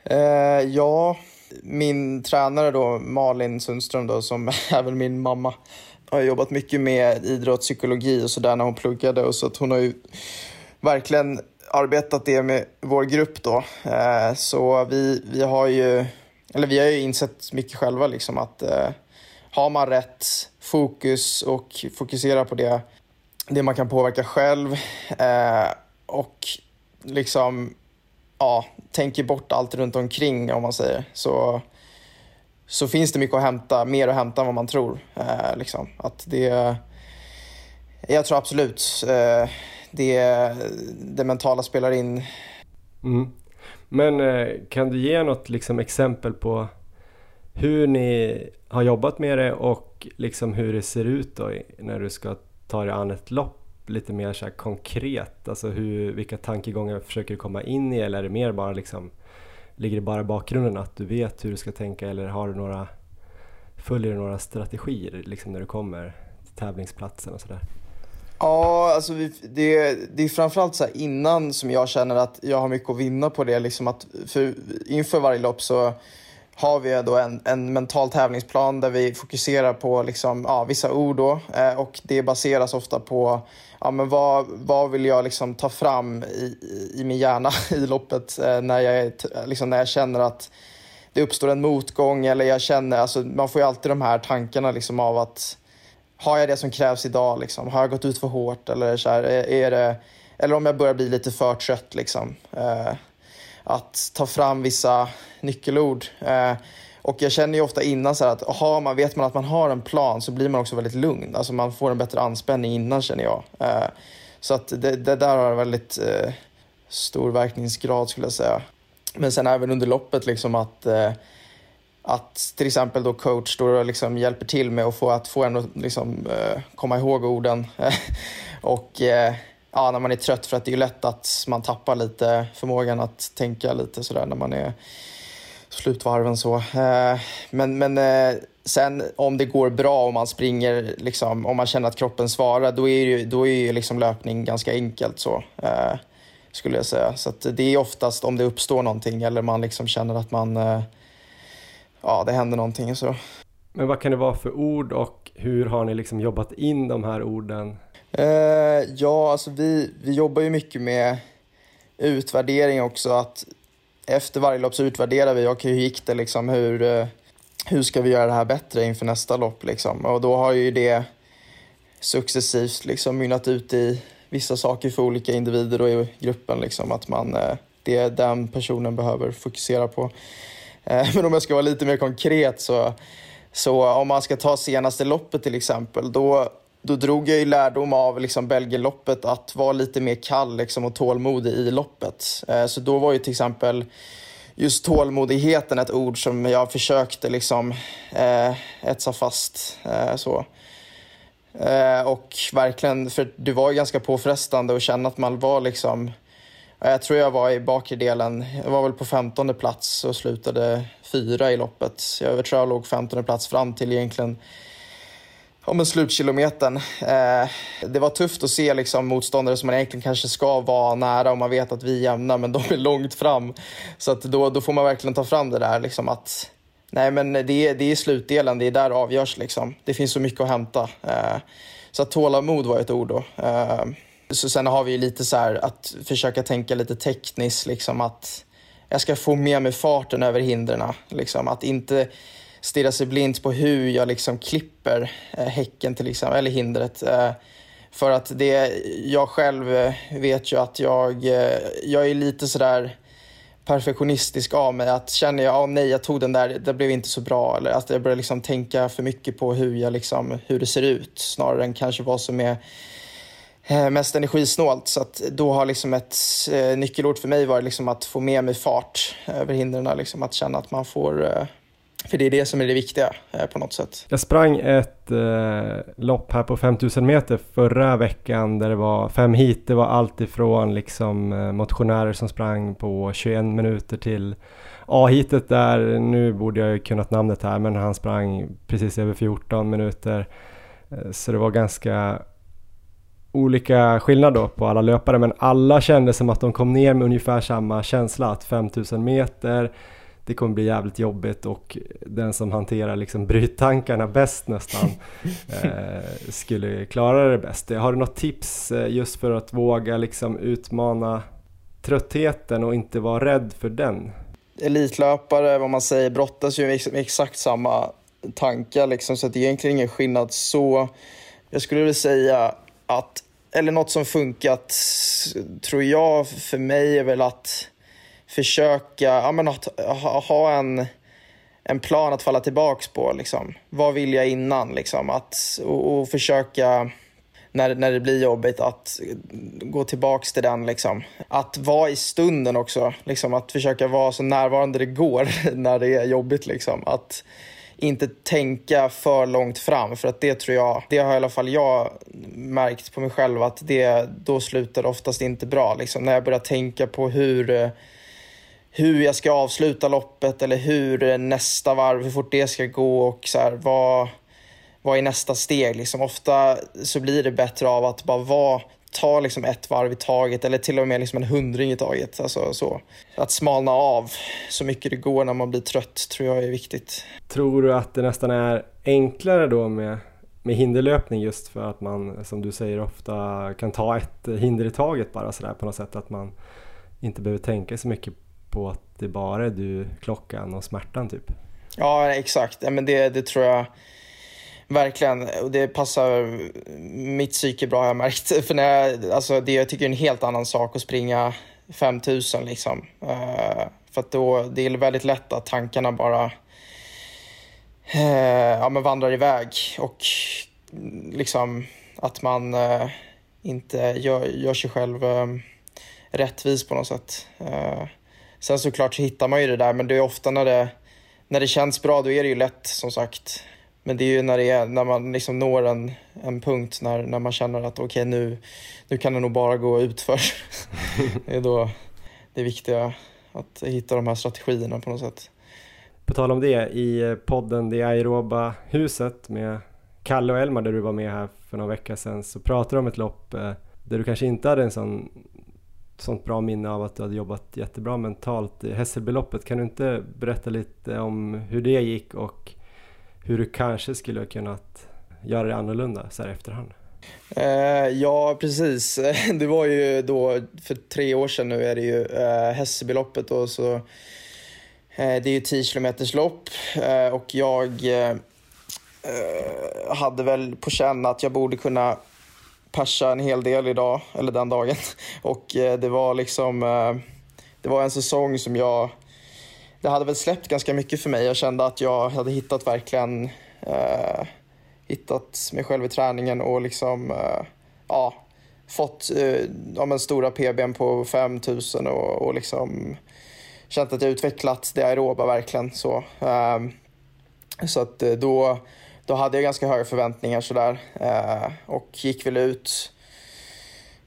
Eh, ja, min tränare då, Malin Sundström då, som även min mamma, har jobbat mycket med idrottspsykologi och sådär när hon pluggade och så att hon har ju verkligen arbetat det med vår grupp då. Eh, så vi, vi har ju, eller vi har ju insett mycket själva liksom att eh, har man rätt fokus och fokuserar på det, det man kan påverka själv eh, och liksom ja, tänker bort allt runt omkring om man säger så, så finns det mycket att hämta, mer att hämta än vad man tror. Eh, liksom. att det, jag tror absolut eh, det, det mentala spelar in. Mm. Men eh, kan du ge något liksom, exempel på hur ni har jobbat med det och liksom hur det ser ut då när du ska ta dig an ett lopp lite mer så konkret? Alltså hur, vilka tankegångar försöker du komma in i eller är det mer bara liksom ligger det bara i bakgrunden att du vet hur du ska tänka eller har du några följer du några strategier liksom när du kommer till tävlingsplatsen och sådär? Ja, alltså vi, det, det är framförallt så innan som jag känner att jag har mycket att vinna på det. Liksom att för, inför varje lopp så har vi då en, en mental tävlingsplan där vi fokuserar på liksom, ja, vissa ord då, eh, och det baseras ofta på ja, men vad, vad vill jag liksom ta fram i, i min hjärna i loppet eh, när, jag, liksom, när jag känner att det uppstår en motgång eller jag känner, alltså, man får ju alltid de här tankarna liksom, av att har jag det som krävs idag? Liksom? Har jag gått ut för hårt? Eller, så här, är det, eller om jag börjar bli lite för trött. Liksom. Eh, att ta fram vissa nyckelord. Eh, och jag känner ju ofta innan så att aha, man vet man att man har en plan så blir man också väldigt lugn. Alltså man får en bättre anspänning innan känner jag. Eh, så att det, det där har väldigt eh, stor verkningsgrad skulle jag säga. Men sen även under loppet liksom att eh, att till exempel då coach då liksom hjälper till med att få, att få en att liksom, eh, komma ihåg orden. och eh, ja, när man är trött för att det är lätt att man tappar lite förmågan att tänka lite sådär när man är slutvarven så. Eh, men, men eh, sen om det går bra och man springer, liksom, om man känner att kroppen svarar, då är ju, då är ju liksom löpning ganska enkelt så. Eh, skulle jag säga. Så det är oftast om det uppstår någonting eller man liksom känner att man ja, det händer någonting. Så. Men vad kan det vara för ord och hur har ni liksom jobbat in de här orden? Eh, ja, alltså vi, vi jobbar ju mycket med utvärdering också. Att efter varje lopp så utvärderar vi, okej hur gick det liksom, hur, eh, hur ska vi göra det här bättre inför nästa lopp liksom? Och då har ju det successivt liksom mynnat ut i vissa saker för olika individer och i gruppen liksom att man, eh, det är den personen behöver fokusera på. Eh, men om jag ska vara lite mer konkret så, så om man ska ta senaste loppet till exempel, då, då drog jag ju lärdom av liksom Belgienloppet att vara lite mer kall liksom, och tålmodig i loppet. Eh, så då var ju till exempel just tålmodigheten ett ord som jag försökte liksom eh, etsa fast. Eh, så. Eh, och verkligen, för det var ju ganska påfrestande att känna att man var liksom jag tror jag var i bakre delen. Jag var väl på 15 plats och slutade fyra i loppet. Jag tror jag låg 15 plats fram till egentligen Ja, men slutkilometern. Eh, det var tufft att se liksom, motståndare som man egentligen kanske ska vara nära och man vet att vi är jämna men de är långt fram. Så att då, då får man verkligen ta fram det där liksom att nej men det är, det är slutdelen, det är där det avgörs liksom. Det finns så mycket att hämta. Eh, så att tålamod var ett ord då. Eh, så sen har vi lite så här att försöka tänka lite tekniskt, liksom att jag ska få med mig farten över hindren. Liksom, att inte stirra sig blint på hur jag liksom klipper eh, häcken till exempel, eller hindret. Eh, för att det, jag själv eh, vet ju att jag, eh, jag är lite sådär perfektionistisk av mig. Att känner jag, oh, nej jag tog den där, det blev inte så bra. Eller att jag börjar liksom tänka för mycket på hur, jag liksom, hur det ser ut snarare än kanske vad som är eh, mest energisnålt. Så att då har liksom ett eh, nyckelord för mig varit liksom att få med mig fart eh, över hindren. Liksom att känna att man får eh, för det är det som är det viktiga eh, på något sätt. Jag sprang ett eh, lopp här på 5000 meter förra veckan där det var fem hit. Det var allt ifrån liksom, eh, motionärer som sprang på 21 minuter till A-hitet där, nu borde jag ju kunnat namnet här, men han sprang precis över 14 minuter. Eh, så det var ganska olika skillnad då på alla löpare men alla kände som att de kom ner med ungefär samma känsla att 5000 meter det kommer bli jävligt jobbigt och den som hanterar liksom bryttankarna bäst nästan eh, skulle klara det bäst. Har du något tips eh, just för att våga liksom utmana tröttheten och inte vara rädd för den? Elitlöpare, vad man säger, brottas ju med exakt samma tankar liksom, så att det är egentligen ingen skillnad så. Jag skulle vilja säga att eller något som funkat, tror jag, för mig är väl att försöka, ja men att ha, ha en, en plan att falla tillbaka på liksom. Vad vill jag innan liksom? Att, och, och försöka när, när det blir jobbigt att gå tillbaks till den. Liksom. Att vara i stunden också. Liksom, att försöka vara så närvarande det går när det är jobbigt. Liksom. Att inte tänka för långt fram. För att det tror jag, det har i alla fall jag märkt på mig själv att det, då slutar det oftast inte bra. Liksom. När jag börjar tänka på hur hur jag ska avsluta loppet eller hur nästa varv, hur fort det ska gå och så här, vad, vad är nästa steg? Liksom, ofta så blir det bättre av att bara vara, ta liksom ett varv i taget eller till och med liksom en hundring i taget. Alltså, så. Att smalna av så mycket det går när man blir trött tror jag är viktigt. Tror du att det nästan är enklare då med, med hinderlöpning just för att man, som du säger, ofta kan ta ett hinder i taget bara sådär på något sätt att man inte behöver tänka så mycket på att det bara är du, klockan och smärtan typ? Ja, exakt. Ja, men det, det tror jag Verkligen, och det passar mitt psyke bra har jag märkt. För när jag, alltså det, jag tycker det är en helt annan sak att springa 5000 liksom. Uh, för att då, det är väldigt lätt att tankarna bara uh, ja, men vandrar iväg och liksom att man uh, inte gör, gör sig själv rättvis på något sätt sen såklart så hittar man ju det där men det är ofta när det, när det känns bra då är det ju lätt som sagt. Men det är ju när, det är, när man liksom når en, en punkt när, när man känner att okej okay, nu, nu kan det nog bara gå utför. det är då det viktiga att hitta de här strategierna på något sätt. På tal om det, i podden Det aeroba huset med Kalle och Elmar där du var med här för några veckor sedan så pratade du om ett lopp eh, där du kanske inte hade en sån sånt bra minne av att du hade jobbat jättebra mentalt i Hässelbyloppet. Kan du inte berätta lite om hur det gick och hur du kanske skulle ha kunnat göra det annorlunda så här efterhand? Eh, ja, precis. Det var ju då för tre år sedan nu är det ju eh, Hässelbyloppet och så eh, det är ju 10 kilometers lopp eh, och jag hade väl på känn att jag borde kunna persa en hel del idag, eller den dagen. Och eh, det var liksom, eh, det var en säsong som jag det hade väl släppt ganska mycket för mig. Jag kände att jag hade hittat verkligen eh, hittat mig själv i träningen och liksom eh, ja, fått eh, ja, men stora PBn på 5000 och, och liksom känt att jag utvecklat det aeroba verkligen. Så, eh, så att eh, då, då hade jag ganska höga förväntningar sådär eh, och gick väl ut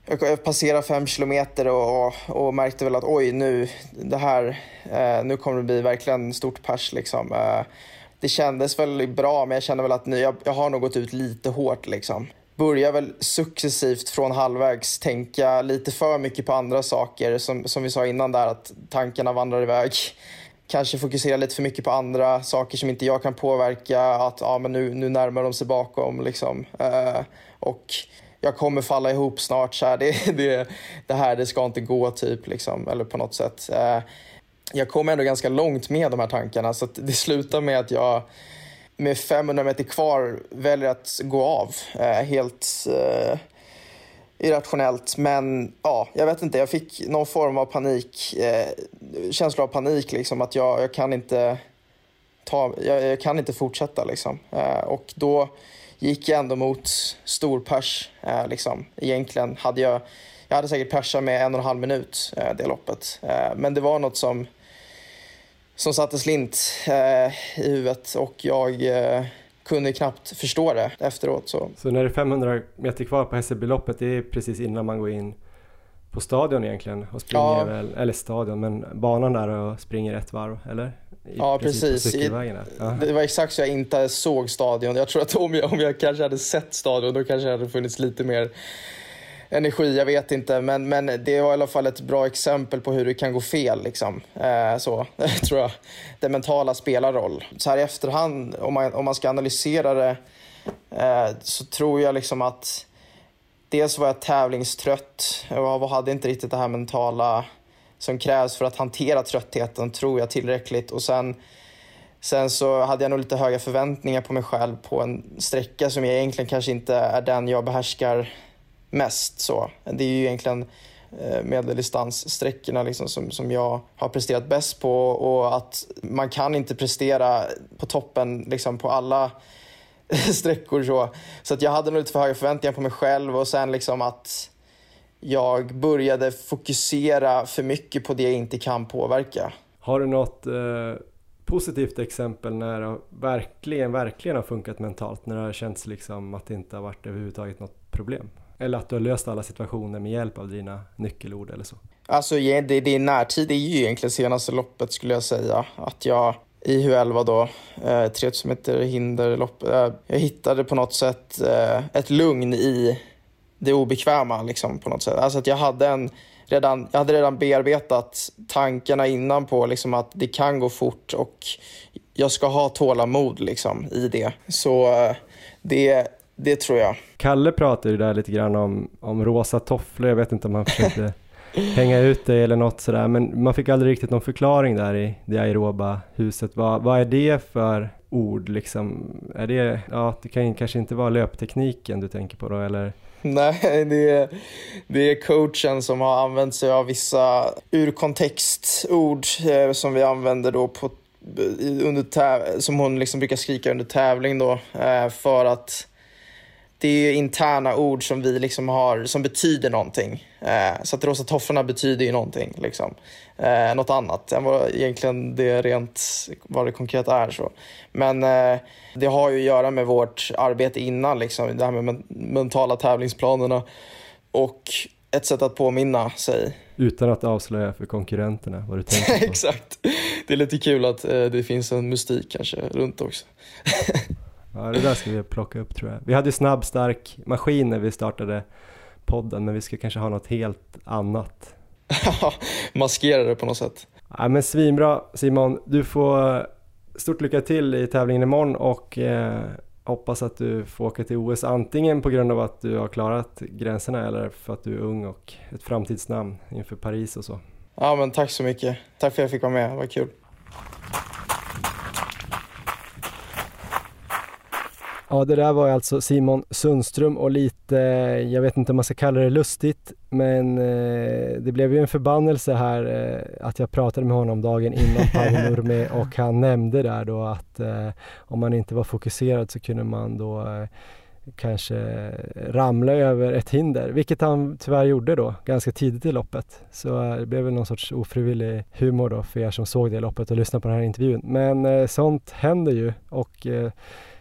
jag passerade fem kilometer och, och, och, märkte väl att oj, nu, det här, eh, nu kommer det bli verkligen stort pers. Liksom. Eh, det kändes väl bra, men jag kände väl att nu, jag, jag har nog gått ut lite hårt. Liksom. Börjar väl successivt från halvvägs tänka lite för mycket på andra saker. Som, som vi sa innan där, att tankarna vandrar iväg. Kanske fokuserar lite för mycket på andra saker som inte jag kan påverka. Att ja, men nu, nu närmar de sig bakom. Liksom. Eh, och jag kommer falla ihop snart. Så här. Det, det, det här det ska inte gå, typ. Liksom, eller på något sätt. Eh, jag kom ändå ganska långt med de här tankarna så det slutar med att jag med 500 meter kvar väljer att gå av. Eh, helt eh, irrationellt. Men ja, jag vet inte, jag fick någon form av panik. Eh, känsla av panik, liksom att jag, jag kan inte ta, jag, jag kan inte fortsätta liksom. Eh, och då gick jag ändå mot stor pers. Eh, liksom. Egentligen hade jag, jag hade säkert persat med en och en halv minut eh, det loppet. Eh, men det var något som, som satte slint eh, i huvudet och jag eh, kunde knappt förstå det efteråt. Så, så när det är 500 meter kvar på Hässelbyloppet, det är precis innan man går in på stadion egentligen och springer ja. väl, eller stadion, men banan där och springer ett varv, eller? ja, precis. I, det var exakt så jag inte såg stadion. Jag tror att om jag, om jag kanske hade sett stadion då kanske det hade funnits lite mer energi, jag vet inte. Men, men det var i alla fall ett bra exempel på hur det kan gå fel. Liksom. Eh, så tror jag. Det mentala spelar roll. Så här i efterhand, om man, om man ska analysera det, eh, så tror jag liksom att dels var jag tävlingstrött. och hade inte riktigt det här mentala som krävs för att hantera tröttheten tror jag tillräckligt. Och sen, sen så hade jag nog lite höga förväntningar på mig själv på en sträcka som jag egentligen kanske inte är den jag behärskar mest. Så. Det är ju egentligen eh, medeldistanssträckorna liksom som, som jag har presterat bäst på och att man kan inte prestera på toppen liksom på alla sträckor. Så, så att jag hade nog lite för höga förväntningar på mig själv och sen liksom att jag började fokusera för mycket på det jag inte kan påverka. Har du något eh, positivt exempel när det verkligen, verkligen har funkat mentalt? När det har känts liksom att det inte har varit överhuvudtaget något problem? Eller att du har löst alla situationer med hjälp av dina nyckelord eller så? Alltså det, det är närtid är ju egentligen senaste loppet skulle jag säga. Att jag i Hu11 då, eh, 3000 meter hinderlopp. Eh, jag hittade på något sätt eh, ett lugn i det obekväma liksom på något sätt. Alltså att jag hade en redan, jag hade redan bearbetat tankarna innan på liksom att det kan gå fort och jag ska ha tålamod liksom i det. Så eh, det, det tror jag. Kalle pratade ju där lite grann om, om rosa tofflor, jag vet inte om han försökte hänga ut dig eller något sådär, men man fick aldrig riktigt någon förklaring där i det aeroba huset. Vad, vad är det för ord liksom? Är det, ja, det kan kanske inte vara löptekniken du tänker på då, eller? Nej, det är, det är coachen som har använt sig av vissa ur kontextord eh, som vi använder då på, under som hon liksom brukar skrika under tävling då eh, för att det är interna ord som vi liksom har som betyder någonting. Eh, så att rosa tofflorna betyder ju någonting liksom. Eh, något annat än vad egentligen det rent vad det konkret är. Så. Men eh, det har ju att göra med vårt arbete innan, liksom, det här med mentala tävlingsplanerna och ett sätt att påminna sig. Utan att avslöja för konkurrenterna vad du tänker på. Exakt. Det är lite kul att eh, det finns en mystik kanske runt också. ja, det där ska vi plocka upp tror jag. Vi hade snabb, stark maskin när vi startade podden, men vi ska kanske ha något helt annat. Maskera det på något sätt. Ja, men svinbra Simon, du får stort lycka till i tävlingen imorgon och eh, hoppas att du får åka till OS antingen på grund av att du har klarat gränserna eller för att du är ung och ett framtidsnamn inför Paris och så. Ja men tack så mycket. Tack för att jag fick vara med, det var kul. Ja, det där var alltså Simon Sundström och lite, jag vet inte om man ska kalla det lustigt, men eh, det blev ju en förbannelse här eh, att jag pratade med honom dagen innan Paavo Nurmi och han nämnde där då att eh, om man inte var fokuserad så kunde man då kanske ramla över ett hinder, vilket han tyvärr gjorde då ganska tidigt i loppet. Så det blev väl någon sorts ofrivillig humor då för er som såg det loppet och lyssnade på den här intervjun. Men sånt händer ju och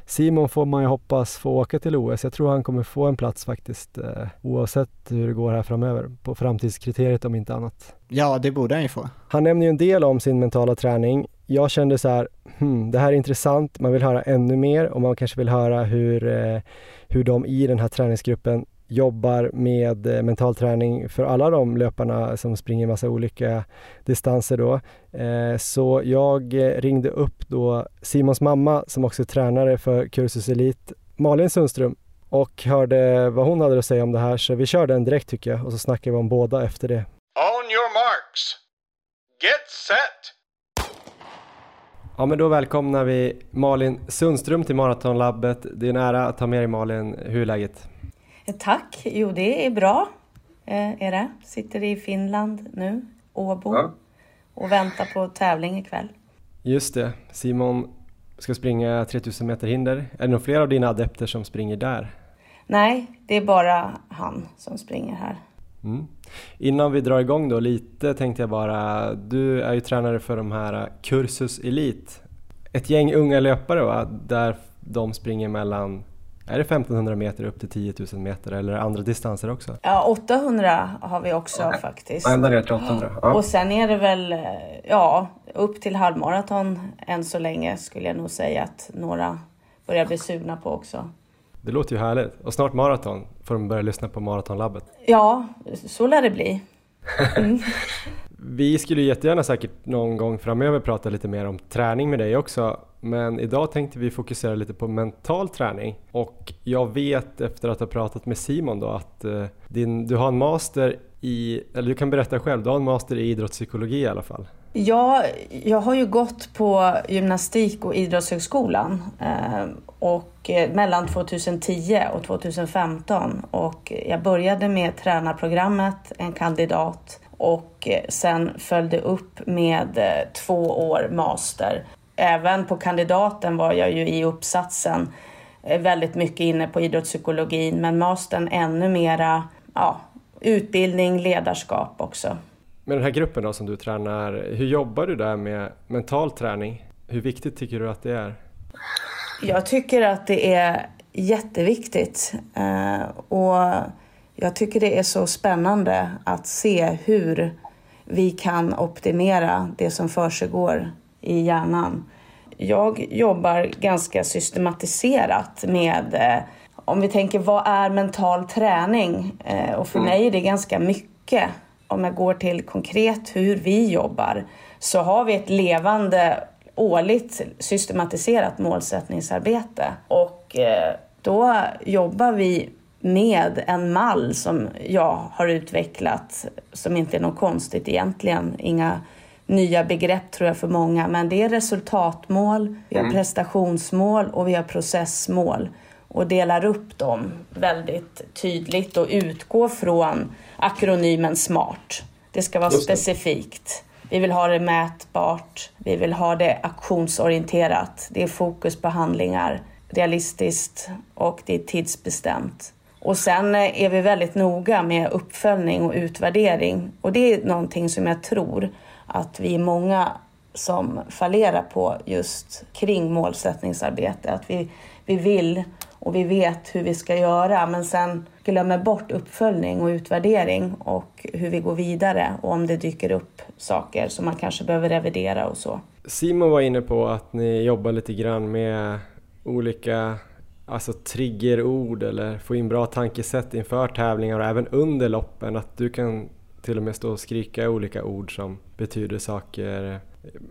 Simon får man ju hoppas få åka till OS. Jag tror han kommer få en plats faktiskt eh, oavsett hur det går här framöver på framtidskriteriet om inte annat. Ja, det borde han ju få. Han nämner ju en del om sin mentala träning. Jag kände så här, hmm, det här är intressant, man vill höra ännu mer och man kanske vill höra hur, eh, hur de i den här träningsgruppen jobbar med eh, mental träning för alla de löparna som springer massa olika distanser då. Eh, så jag ringde upp då Simons mamma som också är tränare för Cursus Elite, Malin Sundström och hörde vad hon hade att säga om det här så vi kör den direkt tycker jag och så snackar vi om båda efter det. On your marks. Get set. Ja men då välkomnar vi Malin Sundström till Maratonlabbet. Det är en ära att ha med dig Malin. Hur är läget? Tack! Jo, det är bra. Eh, är det. Sitter i Finland nu, Åbo, ja. och väntar på tävling ikväll. Just det. Simon ska springa 3000 meter hinder. Är det några fler av dina adepter som springer där? Nej, det är bara han som springer här. Mm. Innan vi drar igång då lite tänkte jag bara, du är ju tränare för de här Cursus Elite. Ett gäng unga löpare va? där de springer mellan är det 1500 meter upp till 10 000 meter eller andra distanser också? Ja, 800 har vi också okay. faktiskt. Ända ner till 800? Ja. Och sen är det väl, ja, upp till halvmaraton än så länge skulle jag nog säga att några börjar bli sugna på också. Det låter ju härligt. Och snart maraton får de börja lyssna på Maratonlabbet. Ja, så lär det bli. Mm. Vi skulle jättegärna säkert någon gång framöver prata lite mer om träning med dig också. Men idag tänkte vi fokusera lite på mental träning. Och jag vet efter att ha pratat med Simon då att eh, din, du har en master i, eller du kan berätta själv, du har en master i idrottspsykologi i alla fall. Ja, jag har ju gått på gymnastik och idrottshögskolan eh, och eh, mellan 2010 och 2015 och jag började med tränarprogrammet, en kandidat och eh, sen följde upp med två år master. Även på kandidaten var jag ju i uppsatsen väldigt mycket inne på idrottspsykologin men mastern ännu mera ja, utbildning, ledarskap också. Med den här gruppen då som du tränar, hur jobbar du där med mental träning? Hur viktigt tycker du att det är? Jag tycker att det är jätteviktigt eh, och jag tycker det är så spännande att se hur vi kan optimera det som försiggår i hjärnan. Jag jobbar ganska systematiserat med eh, om vi tänker vad är mental träning? Eh, och för mm. mig är det ganska mycket om jag går till konkret hur vi jobbar, så har vi ett levande årligt systematiserat målsättningsarbete. Och eh, då jobbar vi med en mall som jag har utvecklat, som inte är något konstigt egentligen. Inga nya begrepp tror jag för många, men det är resultatmål, vi har mm. prestationsmål och vi har processmål och delar upp dem väldigt tydligt och utgår från akronymen SMART. Det ska vara specifikt. Vi vill ha det mätbart. Vi vill ha det aktionsorienterat. Det är fokus på handlingar, realistiskt och det är tidsbestämt. Och sen eh, är vi väldigt noga med uppföljning och utvärdering. Och det är någonting som jag tror att vi är många som fallerar på just kring målsättningsarbete. Att vi, vi vill och vi vet hur vi ska göra men sen glömmer bort uppföljning och utvärdering och hur vi går vidare och om det dyker upp saker som man kanske behöver revidera och så. Simon var inne på att ni jobbar lite grann med olika alltså triggerord eller få in bra tankesätt inför tävlingar och även under loppen. Att du kan till och med stå och skrika olika ord som betyder saker.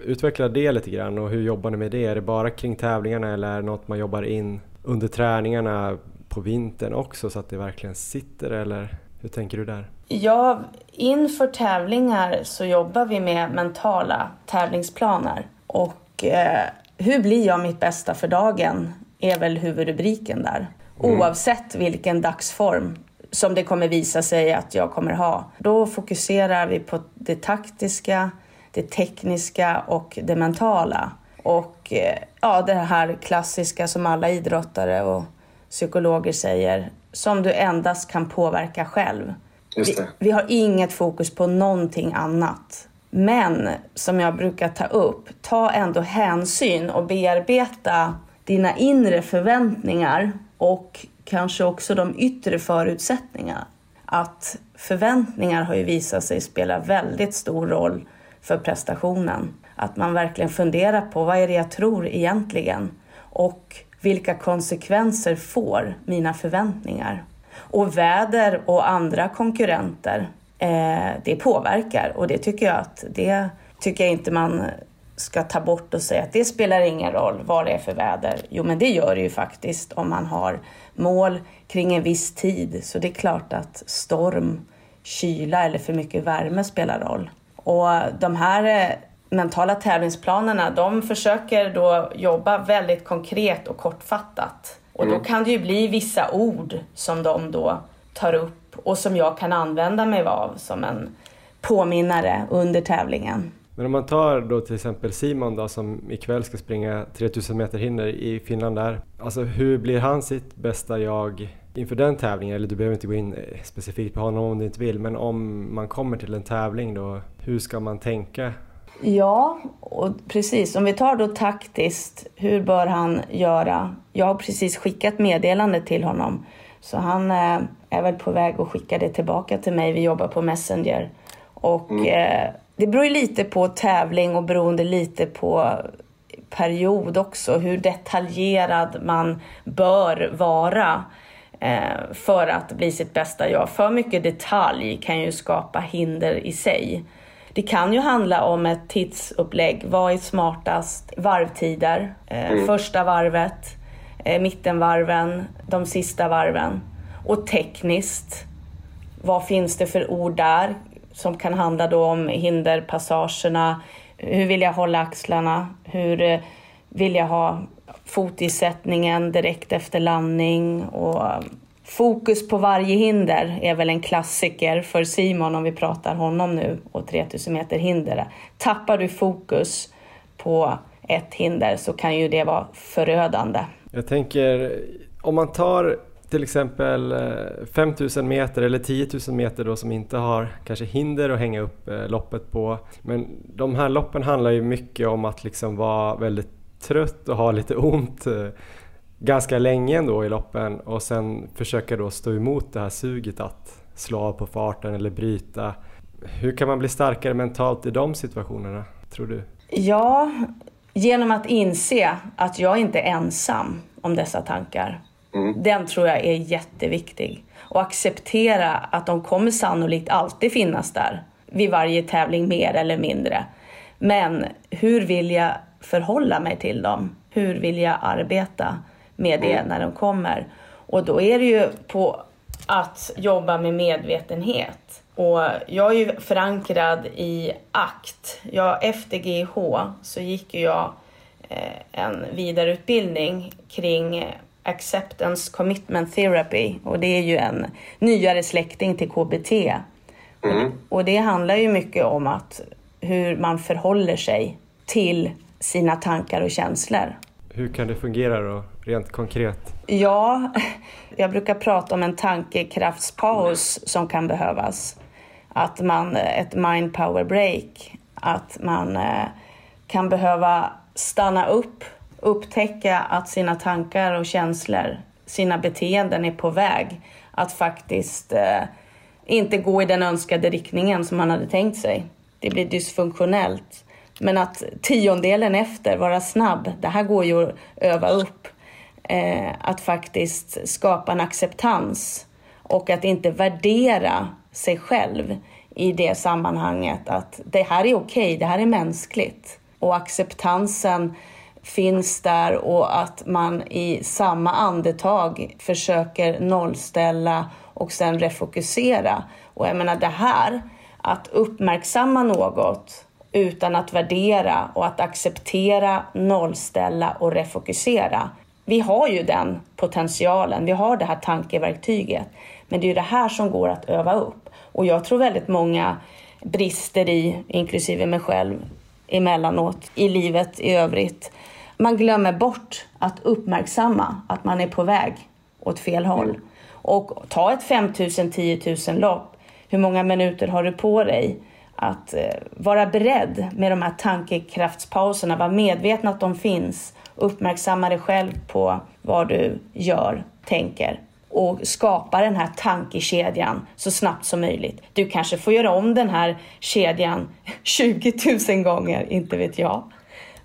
Utveckla det lite grann och hur jobbar ni med det? Är det bara kring tävlingarna eller är det något man jobbar in under träningarna på vintern också så att det verkligen sitter eller hur tänker du där? Ja, inför tävlingar så jobbar vi med mentala tävlingsplaner och eh, hur blir jag mitt bästa för dagen är väl huvudrubriken där. Mm. Oavsett vilken dagsform som det kommer visa sig att jag kommer ha. Då fokuserar vi på det taktiska, det tekniska och det mentala. Och eh, ja, det här klassiska som alla idrottare och psykologer säger, som du endast kan påverka själv. Vi, vi, har inget fokus på någonting annat. Men som jag brukar ta upp, ta ändå hänsyn och bearbeta dina inre förväntningar och kanske också de yttre förutsättningarna. Att förväntningar har ju visat sig spela väldigt stor roll för prestationen. Att man verkligen funderar på vad är det jag tror egentligen? Och vilka konsekvenser får mina förväntningar? Och väder och andra konkurrenter, eh, det påverkar och det tycker jag att det tycker jag inte man ska ta bort och säga att det spelar ingen roll vad det är för väder. Jo, men det gör det ju faktiskt om man har mål kring en viss tid. Så det är klart att storm, kyla eller för mycket värme spelar roll. Och de här eh, mentala tävlingsplanerna, de försöker då jobba väldigt konkret och kortfattat. Och då mm. kan det ju bli vissa ord som de då tar upp och som jag kan använda mig av som en påminnare under tävlingen. Men om man tar då till exempel Simon då som ikväll ska springa 3000 meter hinder i Finland där. Alltså hur blir han sitt bästa jag inför den tävlingen? Eller du behöver inte gå in specifikt på honom om du inte vill. Men om man kommer till en tävling då, hur ska man tänka Ja, och precis. Om vi tar då taktiskt, hur bör han göra? Jag har precis skickat meddelande till honom. Så han eh, är väl på väg att skicka det tillbaka till mig. Vi jobbar på Messenger. Och mm. eh, det beror ju lite på tävling och beroende lite på period också. Hur detaljerad man bör vara eh, för att bli sitt bästa jag. För mycket detalj kan ju skapa hinder i sig. Det kan ju handla om ett tidsupplägg. Vad är smartast? Varvtider. Eh, mm. Första varvet, eh, mittenvarven, de sista varven. Och tekniskt, vad finns det för ord där? Som kan handla då om hinderpassagerna, hur vill jag hålla axlarna? Hur eh, vill jag ha fotisättningen direkt efter landning? Och eh, fokus på varje hinder är väl en klassiker för Simon om vi pratar honom nu och 3000 meter hinder. Tappar du fokus på ett hinder så kan ju det vara förödande. Jag tänker om man tar till exempel eh, 5000 meter eller 10 000 meter då som inte har kanske hinder att hänga upp eh, loppet på. Men de här loppen handlar ju mycket om att liksom vara väldigt trött och ha lite ont eh, ganska länge ändå i loppen och sen försöka då stå emot det här suget att slå av på farten eller bryta. Hur kan man bli starkare mentalt i de situationerna, tror du? Ja, genom att inse att jag inte är ensam om dessa tankar. Mm. Den tror jag är jätteviktig. Och acceptera att de kommer sannolikt alltid finnas där vid varje tävling mer eller mindre. Men hur vill jag förhålla mig till dem? Hur vill jag arbeta med det mm. när de kommer? Och då är det ju på att jobba med medvetenhet. Och jag är ju förankrad i ACT. Jag, efter GH så gick jag eh, en vidareutbildning kring Acceptance Commitment Therapy och det är ju en nyare släkting till KBT. Mm. Och det handlar ju mycket om att hur man förhåller sig till sina tankar och känslor. Hur kan det fungera då, rent konkret? Ja, jag brukar prata om en tankekraftspaus som kan behövas. Att man, ett mind power break, att man eh, kan behöva stanna upp, upptäcka att sina tankar och känslor, sina beteenden är på väg att faktiskt eh, inte gå i den önskade riktningen som man hade tänkt sig. Det blir dysfunktionellt. Men att tiondelen efter vara snabb, det här går ju att öva upp. Eh, att faktiskt skapa en acceptans och att inte värdera sig själv i det sammanhanget. Att det här är okej, okay, det här är mänskligt. Och acceptansen finns där och att man i samma andetag försöker nollställa och sen refokusera. Och jag menar det här, att uppmärksamma något utan att värdera och att acceptera, nollställa och refokusera. Vi har ju den potentialen, vi har det här tankeverktyget. Men det är ju det här som går att öva upp. Och jag tror väldigt många brister i, inklusive mig själv, emellanåt i livet i övrigt. Man glömmer bort att uppmärksamma att man är på väg åt fel håll. Och ta ett 5000, 10 000 lopp. Hur många minuter har du på dig? att eh, vara beredd med de här tankekraftspauserna, vara medveten att de finns, uppmärksamma dig själv på vad du gör, tänker och skapa den här tankekedjan så snabbt som möjligt. Du kanske får göra om den här kedjan 20 000 gånger, inte vet jag.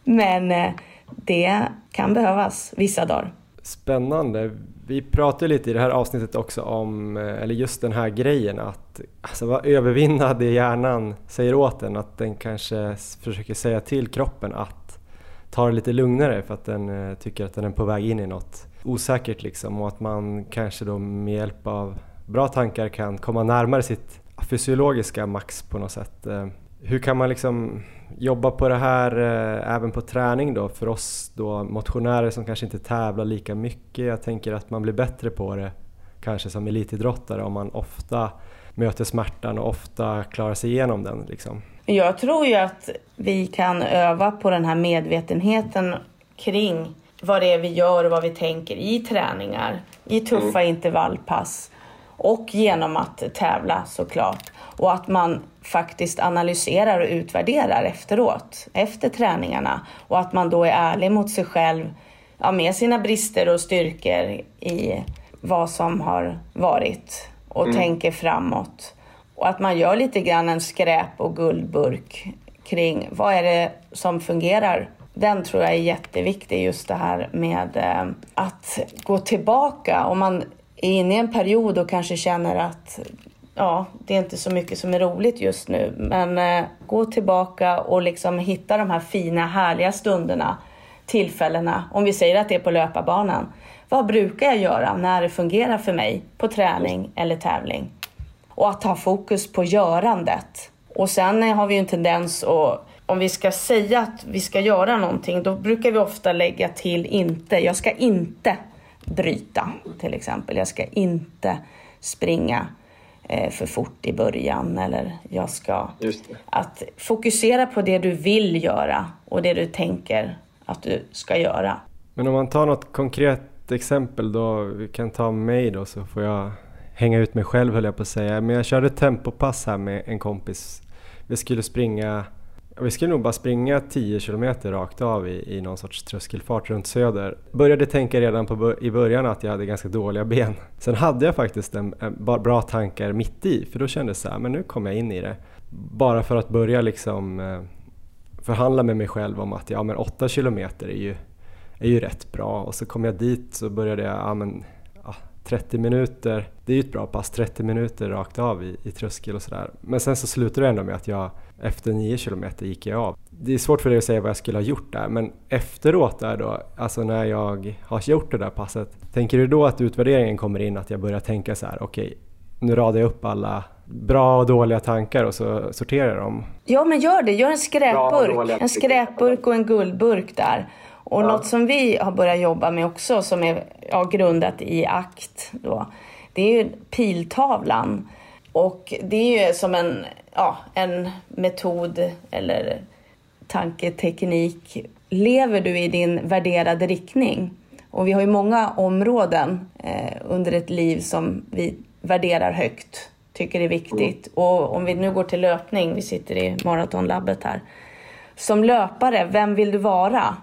Men eh, det kan behövas vissa dagar. Spännande. Vi pratade lite i det här avsnittet också om, eh, eller just den här grejen att alltså, vad övervinna det hjärnan säger åt en, att den kanske försöker säga till kroppen att ta det lite lugnare för att den eh, tycker att den är på väg in i något osäkert liksom och att man kanske då med hjälp av bra tankar kan komma närmare sitt fysiologiska max på något sätt. Eh, hur kan man liksom jobba på det här eh, även på träning då för oss då motionärer som kanske inte tävlar lika mycket? Jag tänker att man blir bättre på det kanske som elitidrottare om man ofta möter smärtan och ofta klarar sig igenom den. Liksom. Jag tror ju att vi kan öva på den här medvetenheten kring vad det är vi gör och vad vi tänker i träningar, i tuffa mm. intervallpass och genom att tävla såklart. Och att man faktiskt analyserar och utvärderar efteråt, efter träningarna. Och att man då är ärlig mot sig själv ja, med sina brister och styrkor i vad som har varit och mm. tänker framåt. Och att man gör lite grann en skräp och guldburk kring vad är det som fungerar. Den tror jag är jätteviktig, just det här med eh, att gå tillbaka. Om man är inne i en period och kanske känner att ja, det är inte så mycket som är roligt just nu. Men eh, gå tillbaka och liksom hitta de här fina, härliga stunderna, tillfällena. Om vi säger att det är på löparbanan. Vad brukar jag göra när det fungerar för mig på träning eller tävling? Och att ha fokus på görandet. Och sen har vi ju en tendens att om vi ska säga att vi ska göra någonting, då brukar vi ofta lägga till inte. Jag ska inte bryta, till exempel. Jag ska inte springa eh, för fort i början eller jag ska... Att fokusera på det du vill göra och det du tänker att du ska göra. Men om man tar något konkret exempel då, vi kan ta mig då så får jag hänga ut mig själv höll jag på att säga. Men jag körde tempopass här med en kompis. Vi skulle springa vi skulle nog bara springa 10 kilometer rakt av i, i någon sorts tröskelfart runt Söder. Började tänka redan på, i början att jag hade ganska dåliga ben. Sen hade jag faktiskt en, en, bra tankar mitt i för då kändes det så här, men nu kommer jag in i det. Bara för att börja liksom eh, förhandla med mig själv om att ja men 8 kilometer är ju, är ju rätt bra och så kom jag dit så började jag, ja men 30 minuter, det är ju ett bra pass, 30 minuter rakt av i, i tröskel och sådär. Men sen så slutade det ändå med att jag efter 9 kilometer gick jag av. Det är svårt för dig att säga vad jag skulle ha gjort där men efteråt där då, alltså när jag har gjort det där passet, tänker du då att utvärderingen kommer in att jag börjar tänka så här, okej, okay, nu radar jag upp alla bra och dåliga tankar och så sorterar jag dem? Ja men gör det, gör en skräpburk, en skräpburk och en guldburk där. Och ja. något som vi har börjat jobba med också som är ja, grundat i ACT då, det är ju piltavlan. Och det är ju som en, ja, en metod eller tanketeknik. Lever du i din värderade riktning? Och vi har ju många områden eh, under ett liv som vi värderar högt, tycker är viktigt. Och om vi nu går till löpning, vi sitter i maratonlabbet här. Som löpare, vem vill du vara?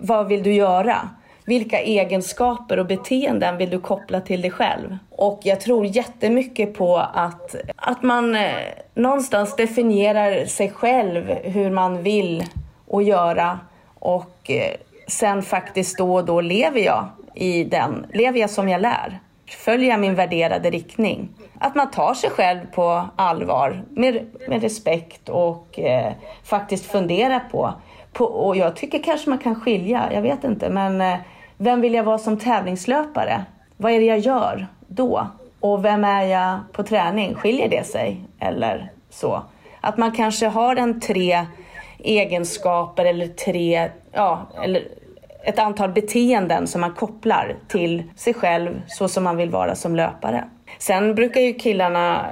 vad vill du göra? Vilka egenskaper och beteenden vill du koppla till dig själv? Och jag tror jättemycket på att, att man eh, någonstans definierar sig själv hur man vill och göra och eh, sen faktiskt då och då lever jag i den, lever jag som jag lär? Följer jag min värderade riktning? Att man tar sig själv på allvar med, med respekt och eh, faktiskt funderar på på, och jag tycker kanske man kan skilja, jag vet inte, men eh, vem vill jag vara som tävlingslöpare? Vad är det jag gör då? Och vem är jag på träning? Skiljer det sig eller så? Att man kanske har en tre egenskaper eller tre, ja, eller ett antal beteenden som man kopplar till sig själv så som man vill vara som löpare. Sen brukar ju killarna,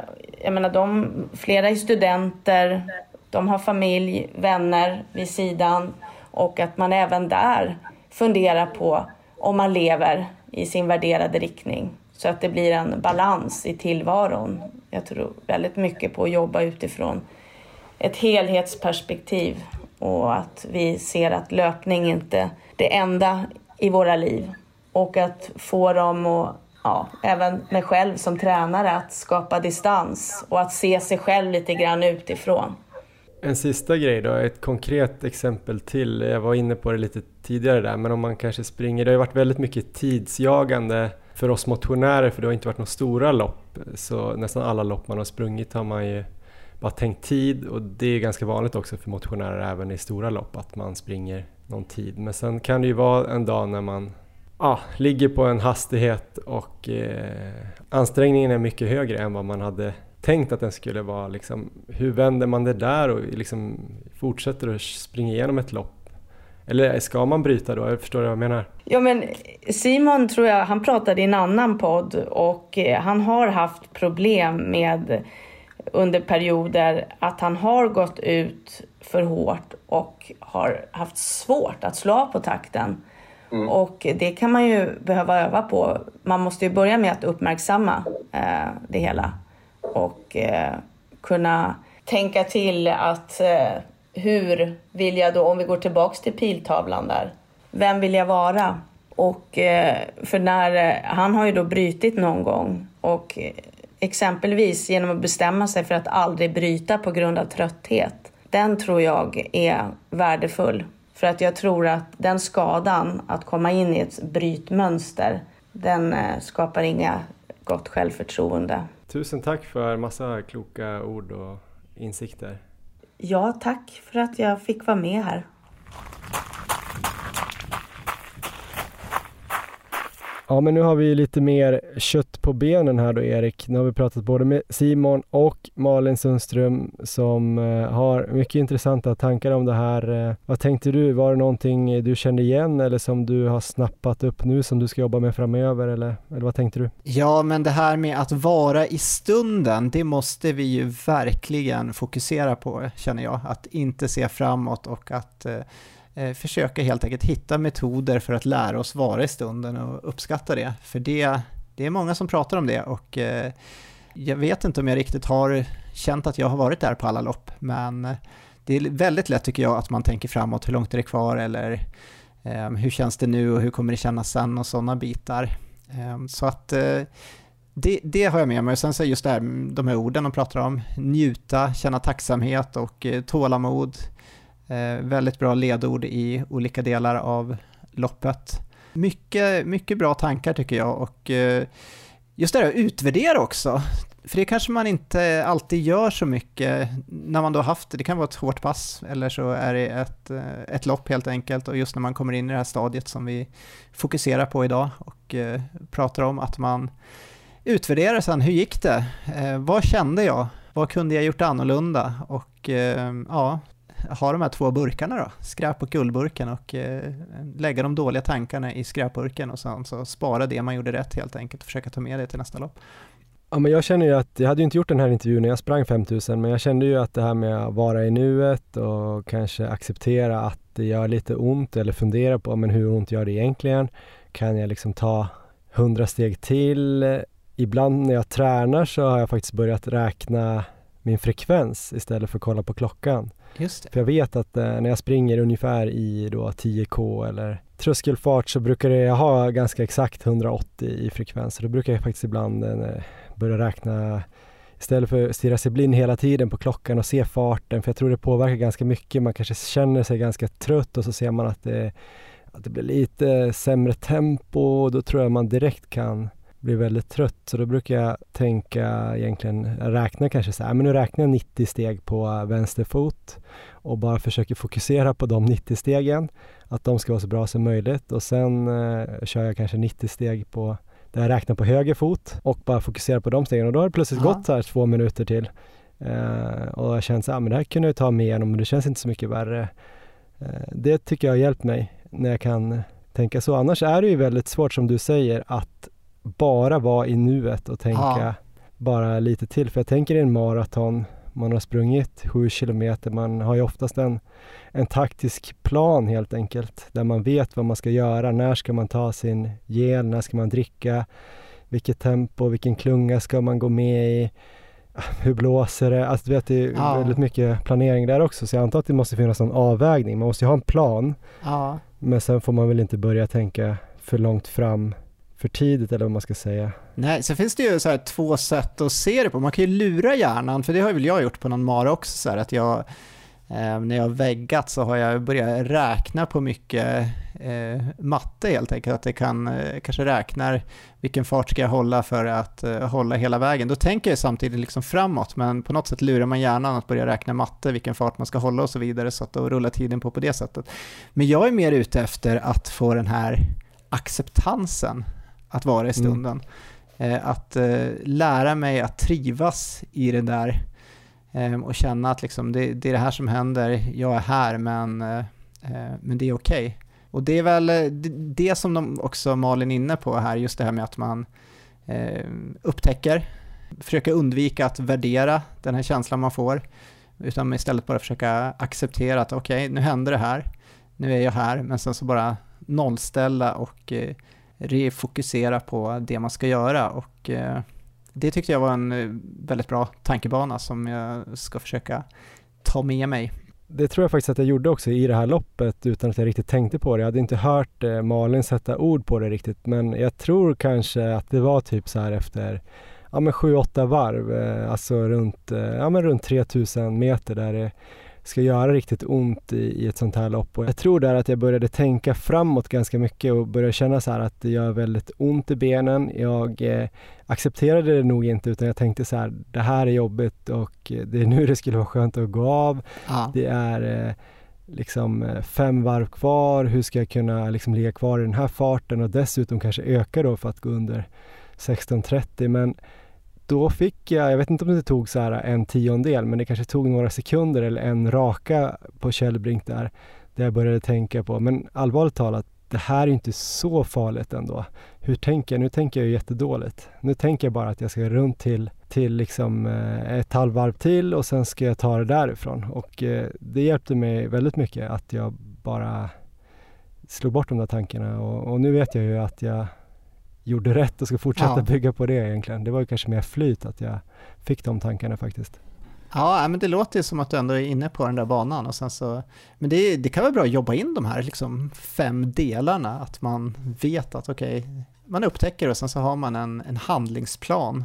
jag menar de, flera är studenter, de har familj, vänner vid sidan och att man även där funderar på om man lever i sin värderade riktning så att det blir en balans i tillvaron. Jag tror väldigt mycket på att jobba utifrån ett helhetsperspektiv och att vi ser att löpning inte är det enda i våra liv och att få dem och ja, även mig själv som tränare att skapa distans och att se sig själv lite grann utifrån. En sista grej då, ett konkret exempel till. Jag var inne på det lite tidigare där, men om man kanske springer, det har ju varit väldigt mycket tidsjagande för oss motionärer för det har inte varit några stora lopp. Så nästan alla lopp man har sprungit har man ju bara tänkt tid och det är ganska vanligt också för motionärer även i stora lopp att man springer någon tid. Men sen kan det ju vara en dag när man ah, ligger på en hastighet och eh, ansträngningen är mycket högre än vad man hade tänkt att den skulle vara. Liksom, hur vänder man det där och liksom fortsätter att springa igenom ett lopp? Eller ska man bryta då? Jag förstår du vad jag menar? Ja, men Simon tror jag, han pratade i en annan podd och eh, han har haft problem med under perioder att han har gått ut för hårt och har haft svårt att slå av på takten. Mm. Och det kan man ju behöva öva på. Man måste ju börja med att uppmärksamma eh, det hela och eh, kunna tänka till att eh, hur vill jag då, om vi går tillbaks till piltavlan där, vem vill jag vara? Och eh, för när, eh, han har ju då brytit någon gång och eh, exempelvis genom att bestämma sig för att aldrig bryta på grund av trötthet. Den tror jag är värdefull. För att jag tror att den skadan, att komma in i ett brytmönster, den eh, skapar inga gott självförtroende. Tusen tack för massa kloka ord och insikter. Ja, tack för att jag fick vara med här. Ja, men nu har vi lite mer kött på benen här då Erik. Nu har vi pratat både med Simon och Malin Sundström som eh, har mycket intressanta tankar om det här. Eh, vad tänkte du? Var det någonting du kände igen eller som du har snappat upp nu som du ska jobba med framöver eller, eller vad tänkte du? Ja, men det här med att vara i stunden, det måste vi ju verkligen fokusera på känner jag. Att inte se framåt och att eh, Eh, försöka helt enkelt hitta metoder för att lära oss vara i stunden och uppskatta det. För det, det är många som pratar om det och eh, jag vet inte om jag riktigt har känt att jag har varit där på alla lopp, men eh, det är väldigt lätt tycker jag att man tänker framåt, hur långt är det kvar eller eh, hur känns det nu och hur kommer det kännas sen och sådana bitar. Eh, så att eh, det, det, har jag med mig. Och sen så just det här, de här orden de pratar om, njuta, känna tacksamhet och eh, tålamod, Eh, väldigt bra ledord i olika delar av loppet. Mycket, mycket bra tankar tycker jag och eh, just det här att utvärdera också. För det kanske man inte alltid gör så mycket när man då haft det. Det kan vara ett hårt pass eller så är det ett, eh, ett lopp helt enkelt. Och just när man kommer in i det här stadiet som vi fokuserar på idag och eh, pratar om att man utvärderar sen, hur gick det? Eh, vad kände jag? Vad kunde jag gjort annorlunda? Och eh, ja, ha de här två burkarna då, skräp och guldburken och eh, lägga de dåliga tankarna i skräpburken och sen så spara det man gjorde rätt helt enkelt och försöka ta med det till nästa lopp. Ja, men jag känner ju att, jag hade ju inte gjort den här intervjun när jag sprang 5000 men jag kände ju att det här med att vara i nuet och kanske acceptera att det gör lite ont eller fundera på men hur ont gör det egentligen? Kan jag liksom ta 100 steg till? Ibland när jag tränar så har jag faktiskt börjat räkna min frekvens istället för att kolla på klockan. Just det. För jag vet att eh, när jag springer ungefär i då 10K eller tröskelfart så brukar jag ha ganska exakt 180 i frekvens. Så då brukar jag faktiskt ibland eh, börja räkna istället för att stirra sig blind hela tiden på klockan och se farten. För jag tror det påverkar ganska mycket. Man kanske känner sig ganska trött och så ser man att det, att det blir lite sämre tempo och då tror jag man direkt kan blir väldigt trött. Så då brukar jag tänka egentligen, räkna kanske så här, men nu räknar jag 90 steg på vänster fot och bara försöker fokusera på de 90 stegen, att de ska vara så bra som möjligt och sen eh, kör jag kanske 90 steg på där jag räknar på höger fot och bara fokuserar på de stegen och då har det plötsligt Aha. gått så här två minuter till eh, och jag känner så här, men det här kunde jag ta mig igenom men det känns inte så mycket värre. Eh, det tycker jag har hjälpt mig när jag kan tänka så. Annars är det ju väldigt svårt som du säger att bara vara i nuet och tänka ja. bara lite till. För jag tänker i en maraton, man har sprungit sju kilometer, man har ju oftast en, en taktisk plan helt enkelt, där man vet vad man ska göra, när ska man ta sin gel, när ska man dricka, vilket tempo, vilken klunga ska man gå med i, hur blåser det? Alltså du vet, det är ja. väldigt mycket planering där också, så jag antar att det måste finnas någon avvägning. Man måste ju ha en plan, ja. men sen får man väl inte börja tänka för långt fram för tidigt eller vad man ska säga. Nej, så finns det ju så två sätt att se det på. Man kan ju lura hjärnan, för det har väl jag gjort på någon mara också, så att jag eh, när jag har väggat så har jag börjat räkna på mycket eh, matte helt enkelt. Att det kan, eh, kanske räknar vilken fart ska jag hålla för att eh, hålla hela vägen. Då tänker jag samtidigt liksom framåt, men på något sätt lurar man hjärnan att börja räkna matte, vilken fart man ska hålla och så vidare, så att då rullar tiden på på det sättet. Men jag är mer ute efter att få den här acceptansen att vara i mm. stunden. Mm. att eh, lära mig att trivas i det där eh, och känna att liksom, det, det, är det här som händer, jag är här men, men det är okej. Okay. Och det är väl det, som de också Malin inne på här, just det här med att man upptäcker, försöka undvika att värdera den här känslan man får, utan istället bara försöka acceptera att okej, okay, nu händer det här, nu är jag här, men sen så bara nollställa och refokusera på det man ska göra och eh, det tyckte jag var en eh, väldigt bra tankebana som jag ska försöka ta med mig. Det tror jag faktiskt att jag gjorde också i det här loppet utan att jag riktigt tänkte på det. Jag hade inte hört eh, Malin sätta ord på det riktigt men jag tror kanske att det var typ så här efter ja men 7-8 varv, alltså runt, ja men runt 3000 meter där det ska göra riktigt ont i, i ett sånt här lopp. Och jag tror där att jag började tänka framåt ganska mycket och började känna så här att det gör väldigt ont i benen. Jag eh, accepterade det nog inte utan jag tänkte så här, det här är jobbigt och det är nu det skulle vara skönt att gå av. Ja. Det är eh, liksom eh, fem varv kvar, hur ska jag kunna liksom ligga kvar i den här farten och dessutom kanske öka då för att gå under 16.30 men då fick jag, jag vet inte om det tog så här en tiondel men det kanske tog några sekunder eller en raka på Källbrink där, där jag började tänka på, men allvarligt talat det här är inte så farligt ändå. Hur tänker jag? Nu tänker jag ju jättedåligt. Nu tänker jag bara att jag ska runt till, till liksom eh, ett halvvarv till och sen ska jag ta det därifrån. Och eh, det hjälpte mig väldigt mycket att jag bara slog bort de där tankarna och, och nu vet jag ju att jag gjorde rätt och ska fortsätta ja. bygga på det egentligen. Det var ju kanske mer flyt att jag fick de tankarna faktiskt. Ja, men det låter ju som att du ändå är inne på den där banan och sen så, men det, det kan vara bra att jobba in de här liksom fem delarna, att man vet att okej, okay, man upptäcker och sen så har man en, en handlingsplan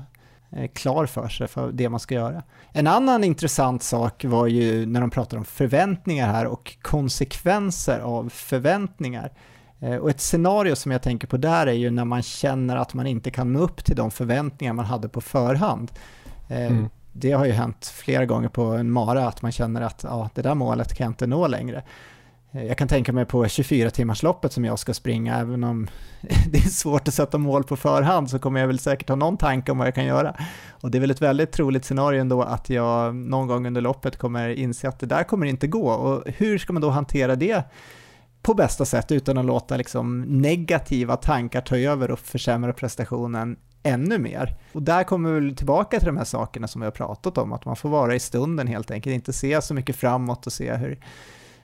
eh, klar för sig för det man ska göra. En annan intressant sak var ju när de pratar om förväntningar här och konsekvenser av förväntningar. Eh, och ett scenario som jag tänker på där är ju när man känner att man inte kan nå upp till de förväntningar man hade på förhand. Eh, mm det har ju hänt flera gånger på en mara att man känner att ja, det där målet kan jag inte nå längre. Eh, jag kan tänka mig på 24-timmarsloppet som jag ska springa, även om det är svårt att sätta mål på förhand så kommer jag väl säkert ha någon tanke om vad jag kan göra. Och det är väl ett väldigt troligt scenario ändå att jag någon gång under loppet kommer inse att det där kommer inte gå. Och hur ska man då hantera det på bästa sätt utan att låta liksom negativa tankar ta över och försämra prestationen ännu mer. Och där kommer vi tillbaka till de här sakerna som vi har pratat om, att man får vara i stunden helt enkelt, inte se så mycket framåt och se hur,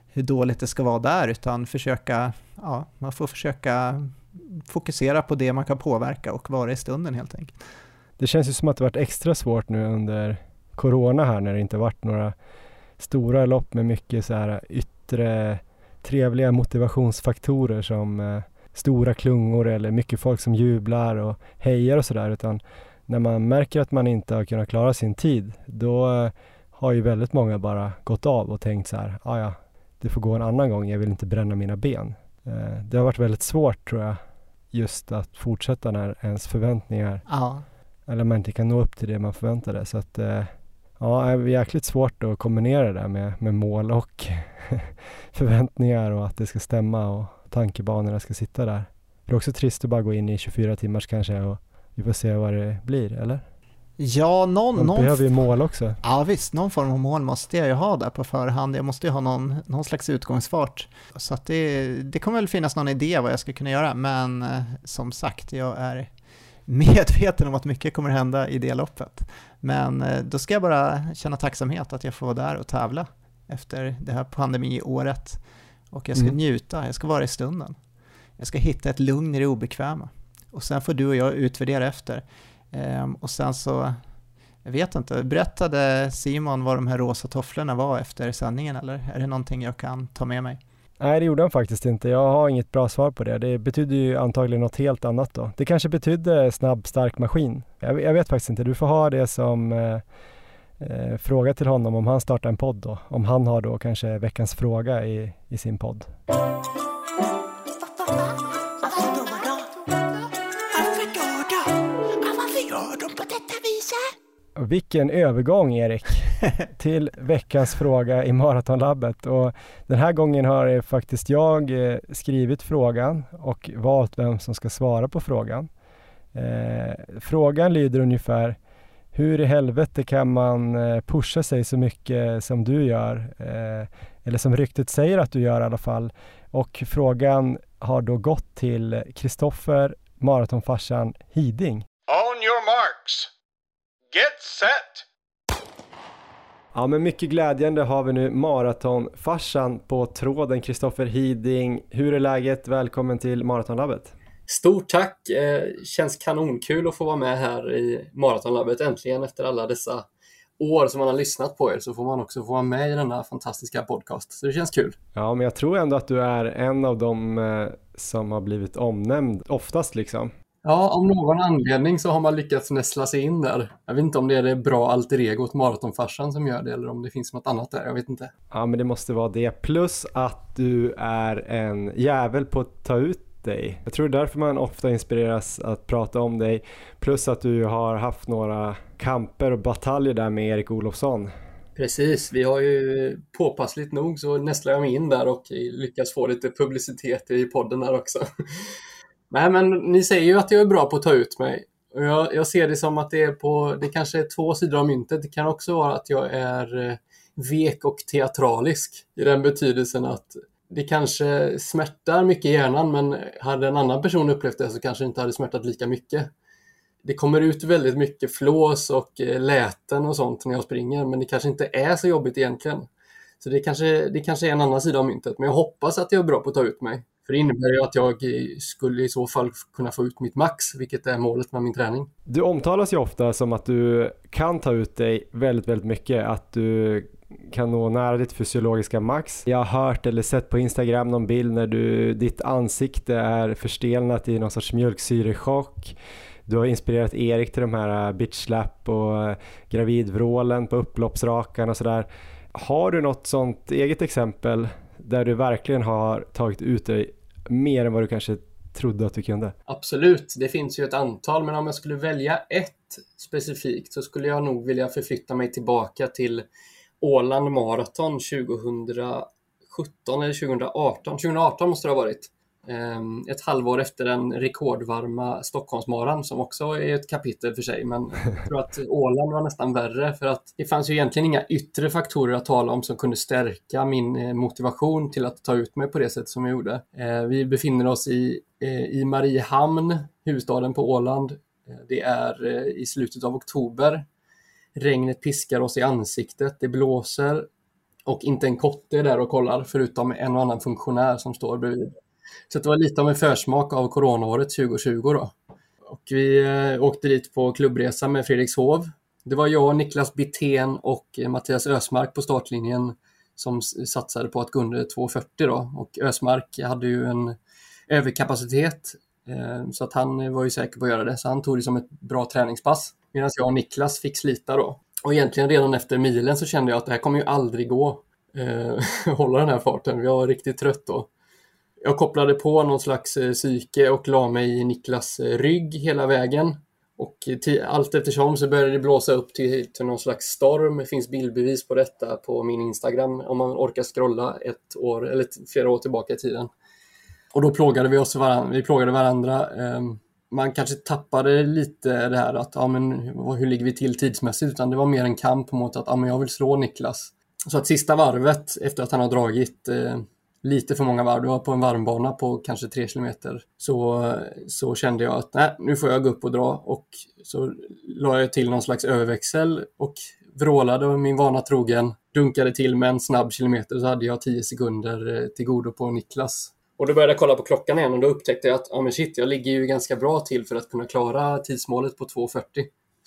hur dåligt det ska vara där, utan försöka, ja, man får försöka fokusera på det man kan påverka och vara i stunden helt enkelt. Det känns ju som att det varit extra svårt nu under corona här när det inte varit några stora lopp med mycket så här yttre trevliga motivationsfaktorer som eh, stora klungor eller mycket folk som jublar och hejar och sådär utan när man märker att man inte har kunnat klara sin tid då eh, har ju väldigt många bara gått av och tänkt så här, ah, ja, det får gå en annan gång, jag vill inte bränna mina ben. Eh, det har varit väldigt svårt tror jag, just att fortsätta när ens förväntningar, ja. eller man inte kan nå upp till det man förväntade. Så att, eh, ja, det är jäkligt svårt att kombinera det där med, med mål och förväntningar och att det ska stämma och tankebanorna ska sitta där. Det är också trist att bara gå in i 24 timmars kanske och vi får se vad det blir, eller? Ja, någon... Man någon behöver ju mål också. Ja visst, någon form av mål måste jag ju ha där på förhand. Jag måste ju ha någon, någon slags utgångsfart. Så att det, det kommer väl finnas någon idé vad jag ska kunna göra, men eh, som sagt, jag är medveten om att mycket kommer hända i det loppet. Men eh, då ska jag bara känna tacksamhet att jag får vara där och tävla efter det här pandemiåret. Och jag ska mm. njuta, jag ska vara i stunden. Jag ska hitta ett lugn i det obekväma. Och sen får du och jag utvärdera efter. Ehm, och sen så, jag vet inte, berättade Simon vad de här rosa tofflorna var efter sändningen eller är det någonting jag kan ta med mig? Nej, det gjorde han faktiskt inte. Jag har inget bra svar på det. Det betyder ju antagligen något helt annat då. Det kanske betydde snabb, stark maskin. Jag, jag vet faktiskt inte. Du får ha det som eh, eh, fråga till honom om han startar en podd då. Om han har då kanske veckans fråga i, i sin podd. Vilken övergång Erik till veckans fråga i Maratonlabbet och den här gången har faktiskt jag eh, skrivit frågan och valt vem som ska svara på frågan. Eh, frågan lyder ungefär hur i helvete kan man eh, pusha sig så mycket som du gör? Eh, eller som ryktet säger att du gör i alla fall. Och frågan har då gått till Kristoffer Maratonfarsan Hiding. On your marks. Get set! Ja men mycket glädjande har vi nu maratonfarsan på tråden Kristoffer Hiding. Hur är läget? Välkommen till Maratonlabbet. Stort tack! Eh, känns kanonkul att få vara med här i Maratonlabbet äntligen efter alla dessa år som man har lyssnat på er så får man också få vara med i denna fantastiska podcast. Så det känns kul. Ja, men jag tror ändå att du är en av dem eh, som har blivit omnämnd oftast liksom. Ja, om någon anledning så har man lyckats näsla sig in där. Jag vet inte om det är det bra alter egot maratonfarsan som gör det eller om det finns något annat där, jag vet inte. Ja, men det måste vara det. Plus att du är en jävel på att ta ut dig. Jag tror därför man ofta inspireras att prata om dig. Plus att du har haft några kamper och bataljer där med Erik Olofsson. Precis, vi har ju påpassligt nog så nästlar jag mig in där och lyckas få lite publicitet i podden där också. Nej, men ni säger ju att jag är bra på att ta ut mig. Och jag, jag ser det som att det är på, det kanske är två sidor av myntet. Det kan också vara att jag är eh, vek och teatralisk i den betydelsen att det kanske smärtar mycket i hjärnan men hade en annan person upplevt det så kanske det inte hade smärtat lika mycket. Det kommer ut väldigt mycket flås och eh, läten och sånt när jag springer men det kanske inte är så jobbigt egentligen. Så det kanske, det kanske är en annan sida av myntet men jag hoppas att jag är bra på att ta ut mig. För det innebär ju att jag eh, skulle i så fall kunna få ut mitt max, vilket är målet med min träning. Du omtalas ju ofta som att du kan ta ut dig väldigt, väldigt mycket. Att du kan nå nära ditt fysiologiska max. Jag har hört eller sett på Instagram någon bild när du, ditt ansikte är förstelnat i någon sorts mjölksyrechock. Du har inspirerat Erik till de här eh, bitchslap och eh, gravidvrålen på upploppsrakan och sådär. Har du något sånt eget exempel där du verkligen har tagit ut dig mer än vad du kanske trodde att du kunde? Absolut, det finns ju ett antal, men om jag skulle välja ett specifikt så skulle jag nog vilja förflytta mig tillbaka till Åland Marathon 2017 eller 2018. 2018 måste det ha varit. Ehm, ett halvår efter den rekordvarma Stockholmsmaran som också är ett kapitel för sig. Men jag tror att Åland var nästan värre för att det fanns ju egentligen inga yttre faktorer att tala om som kunde stärka min eh, motivation till att ta ut mig på det sätt som jag gjorde. Eh, vi befinner oss i, eh, i Mariehamn, huvudstaden på Åland. Det är i slutet av oktober. Regnet piskar oss i ansiktet, det blåser och inte en kotte är där och kollar förutom en och annan funktionär som står bredvid. Så det var lite av en försmak av coronaåret 2020 då. Och vi eh, åkte dit på klubbresa med Fredrikshov. Det var jag, Niklas Bittén och eh, Mattias Ösmark på startlinjen som satsade på att gå under 2.40 då. Och Ösmark hade ju en överkapacitet eh, så att han var ju säker på att göra det. Så han tog det som ett bra träningspass. Medan jag och Niklas fick slita då. Och egentligen redan efter milen så kände jag att det här kommer ju aldrig gå. Eh, hålla den här farten. Jag var riktigt trött då jag kopplade på någon slags eh, psyke och la mig i Niklas eh, rygg hela vägen. Och allt eftersom så började det blåsa upp till, till någon slags storm. Det finns bildbevis på detta på min Instagram om man orkar scrolla ett år eller flera år tillbaka i tiden. Och då plågade vi oss varandra. Vi plågade varandra. Ehm, man kanske tappade lite det här att ja, men, hur ligger vi till tidsmässigt? Utan det var mer en kamp mot att ja, men jag vill slå Niklas. Så att sista varvet efter att han har dragit eh, lite för många varv. Det var på en varmbana på kanske tre kilometer. Så, så kände jag att nej, nu får jag gå upp och dra och så la jag till någon slags överväxel och vrålade min vana trogen dunkade till med en snabb kilometer så hade jag 10 sekunder eh, till godo på Niklas. Och då började jag kolla på klockan igen och då upptäckte jag att ah, men shit, jag ligger ju ganska bra till för att kunna klara tidsmålet på 2.40.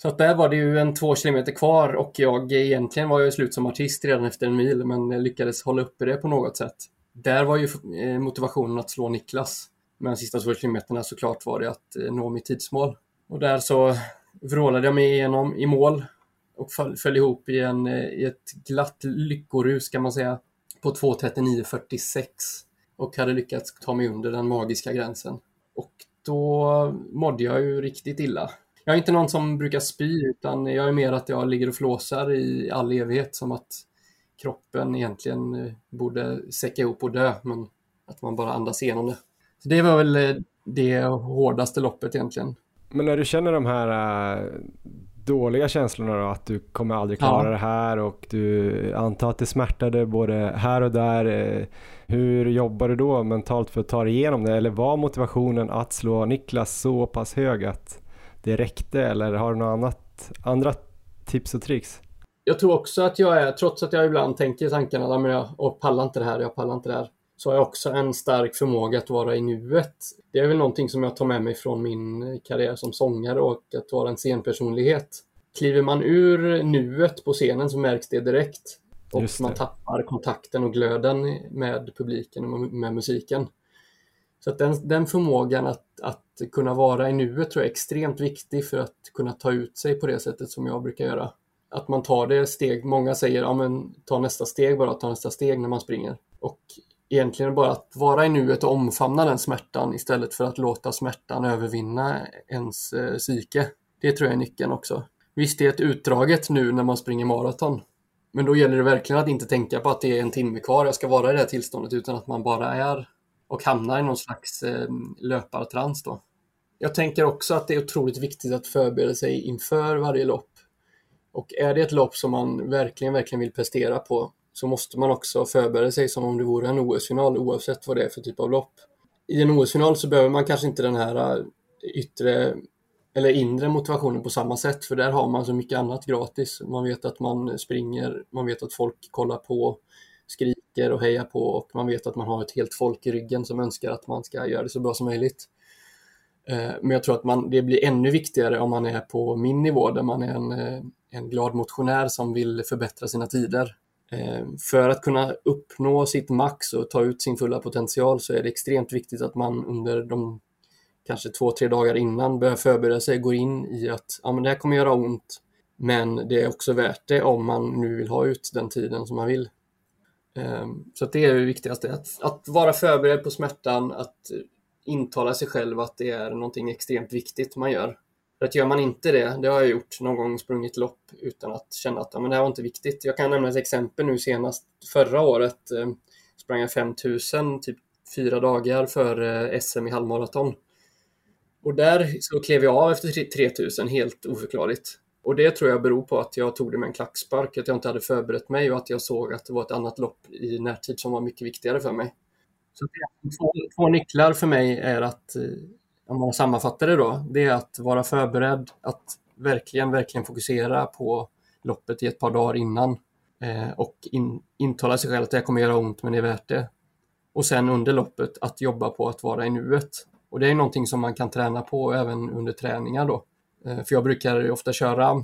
Så att där var det ju en två kilometer kvar och jag egentligen var jag slut som artist redan efter en mil men lyckades hålla uppe det på något sätt där var ju eh, motivationen att slå Niklas. Men de sista två kilometerna såklart var det att eh, nå mitt tidsmål. Och där så vrålade jag mig igenom i mål och föll, föll ihop i, en, eh, i ett glatt lyckorus kan man säga på 2.39.46 och hade lyckats ta mig under den magiska gränsen. Och då mådde jag ju riktigt illa. Jag är inte någon som brukar spy utan jag är mer att jag ligger och flåsar i all evighet som att kroppen egentligen eh, borde säcka ihop och dö, men att man bara andas igenom det. Så det var väl eh, det hårdaste loppet egentligen. Men när du känner de här äh, dåliga känslorna då, att du kommer aldrig klara ja. det här och du antar att det smärtade både här och där. Äh, hur jobbar du då mentalt för att ta dig igenom det? Eller var motivationen att slå Niklas så pass hög att det räckte? Eller har du något annat, andra tips och tricks? Jag tror också att jag är, trots att jag ibland tänker tankarna, men jag och pallar inte det här, jag pallar inte det här, så har jag också en stark förmåga att vara i nuet. Det är väl någonting som jag tar med mig från min karriär som sångare och att vara en scenpersonlighet. Kliver man ur nuet på scenen så märks det direkt och det. man tappar kontakten och glöden med publiken och med musiken. Så att den, den förmågan att, att kunna vara i nuet tror jag är extremt viktig för att kunna ta ut sig på det sättet som jag brukar göra att man tar det steg. Många säger, ja men ta nästa steg bara, ta nästa steg när man springer. Och egentligen bara att vara i nuet och omfamna den smärtan istället för att låta smärtan övervinna ens eh, psyke. Det tror jag är nyckeln också. Visst, det är ett utdraget nu när man springer maraton. Men då gäller det verkligen att inte tänka på att det är en timme kvar, jag ska vara i det här tillståndet, utan att man bara är och hamnar i någon slags eh, löpartrans då. Jag tänker också att det är otroligt viktigt att förbereda sig inför varje lopp. Och är det ett lopp som man verkligen, verkligen vill prestera på så måste man också förbereda sig som om det vore en OS-final oavsett vad det är för typ av lopp. I en OS-final så behöver man kanske inte den här äh, yttre eller inre motivationen på samma sätt för där har man så mycket annat gratis. Man vet att man springer, man vet att folk kollar på, skriker och hejar på och man vet att man har ett helt folk i ryggen som önskar att man ska göra det så bra som möjligt. Äh, men jag tror att man, det blir ännu viktigare om man är på min nivå där man är en, äh, en glad motionär som vill förbättra sina tider. Eh, för att kunna uppnå sitt max och ta ut sin fulla potential så är det extremt viktigt att man under de kanske två, tre dagar innan börjar förbereda sig, går in i att ja, men det här kommer göra ont, men det är också värt det om man nu vill ha ut den tiden som man vill. Eh, så det är det viktigaste, att, att vara förberedd på smärtan, att intala sig själv att det är någonting extremt viktigt man gör. För att gör man inte det, det har jag gjort någon gång, sprungit lopp utan att känna att ja, men det här var inte viktigt. Jag kan nämna ett exempel nu senast förra året eh, sprang jag 5000 typ fyra dagar före eh, SM i halvmaraton. Och där så klev jag av efter 3000 helt oförklarligt. Och det tror jag beror på att jag tog det med en klackspark, att jag inte hade förberett mig och att jag såg att det var ett annat lopp i närtid som var mycket viktigare för mig. Så två, två nycklar för mig är att, eh, om man sammanfattar det då, det är att vara förberedd, att verkligen, verkligen fokusera på loppet i ett par dagar innan eh, och in, intala sig själv att det kommer göra ont men det är värt det. Och sen under loppet att jobba på att vara i nuet. Och det är någonting som man kan träna på även under träningar då. Eh, för jag brukar ofta köra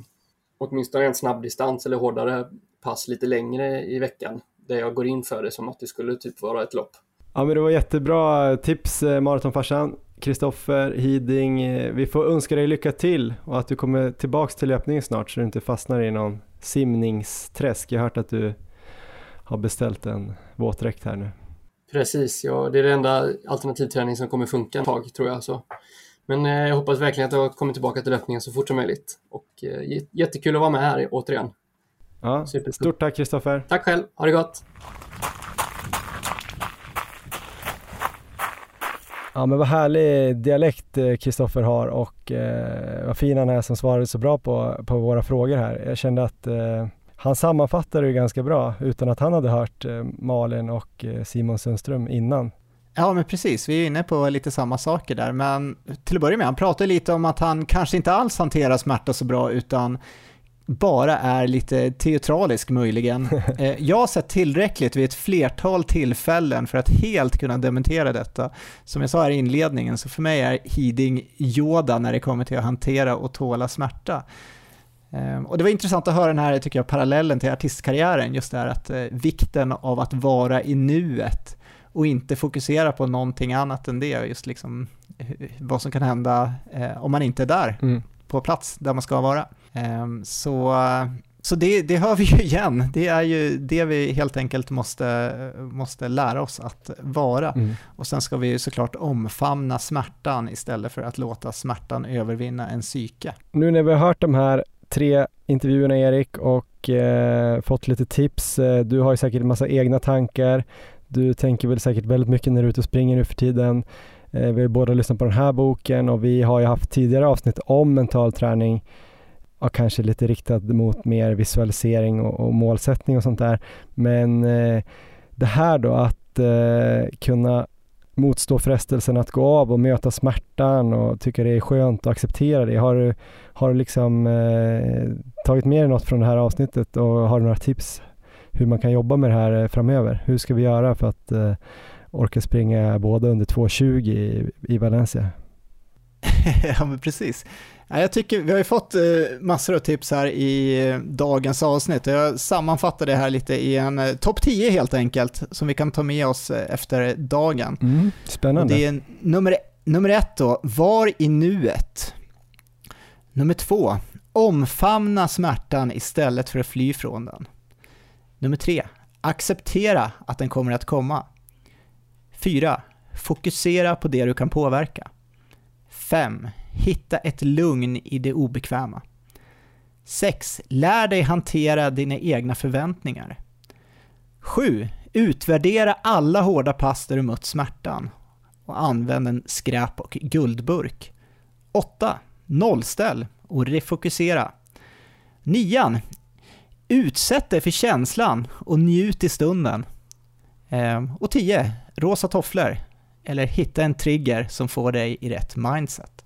åtminstone en snabbdistans eller hårdare pass lite längre i veckan där jag går in för det som att det skulle typ vara ett lopp. Ja men det var jättebra tips eh, maratonfarsan. Kristoffer Hiding, eh, vi får önska dig lycka till och att du kommer tillbaks till löpningen snart så du inte fastnar i någon simningsträsk. Jag har hört att du har beställt en våtdräkt här nu. Precis, ja, det är det enda alternativträning som kommer funka ett tag tror jag. Så. Men eh, jag hoppas verkligen att jag kommer tillbaka till löpningen så fort som möjligt. Och eh, jättekul att vara med här återigen. Ja, stort tack Kristoffer. Tack själv, ha det gott. Ja men vad härlig dialekt eh, Kristoffer har och eh, vad fin han är som svarade så bra på, på våra frågor här. Jag kände att eh, han sammanfattade det ganska bra utan att han hade hört eh, Malin och eh, Simon Sundström innan. Ja men precis, vi är inne på lite samma saker där men till att börja med, han pratade lite om att han kanske inte alls hanterar smärta så bra utan bara är lite teatralisk möjligen. Eh, jag har sett tillräckligt vid ett flertal tillfällen för att helt kunna dementera detta. Som jag sa här i inledningen, så för mig är Hiding Yoda när det kommer till att hantera och tåla smärta. Ehm, och det var intressant att höra den här, tycker jag, parallellen till artistkarriären, just det här att eh, vikten av att vara i nuet och inte fokusera på någonting annat än det, just liksom eh, vad som kan hända om man inte är där mm. på plats där man ska vara. Ehm, så, så det, det hör vi ju igen, det är ju det vi helt enkelt måste, måste lära oss att vara. Mm. Och sen ska vi ju såklart omfamna smärtan istället för att låta smärtan övervinna en psyke. Nu när vi har hört de här tre intervjuerna Erik och eh, fått lite tips, eh, du har ju säkert en massa egna tankar, du tänker väl säkert väldigt mycket när du är ute och springer nu för tiden. Eh, vi har båda lyssnat på den här boken och vi har ju haft tidigare avsnitt om mental träning ja, kanske lite riktad mot mer visualisering och, och målsättning och sånt där. Men eh, det här då att eh, kunna motstå frestelsen att gå av och möta smärtan och tycka det är skönt att acceptera det. Har du, har du liksom eh, tagit med dig något från det här avsnittet och har du några tips hur man kan jobba med det här eh, framöver? Hur ska vi göra för att eh, orka springa båda under 2.20 i, i Valencia? ja men precis. Jag tycker, vi har ju fått eh, massor av tips här i eh, dagens avsnitt. Jag sammanfattar det här lite i en eh, topp 10 helt enkelt, som vi kan ta med oss efter dagen. Mm, spännande. Och det är nummer, nummer ett då, var i nuet. Nummer två, omfamna smärtan istället för att fly från den. Nummer tre, acceptera att den kommer att komma. Fyra, fokusera på det du kan påverka. 5. Hitta ett lugn i det obekväma. 6. Lär dig hantera dina egna förväntningar. 7. Utvärdera alla hårda pass där du mött smärtan och använd en skräp och guldburk. 8. Nollställ och refokusera. 9. Utsätt dig för känslan och njut i stunden. Ehm, och 10. Rosa tofflor. Eller hitta en trigger som får dig i rätt mindset.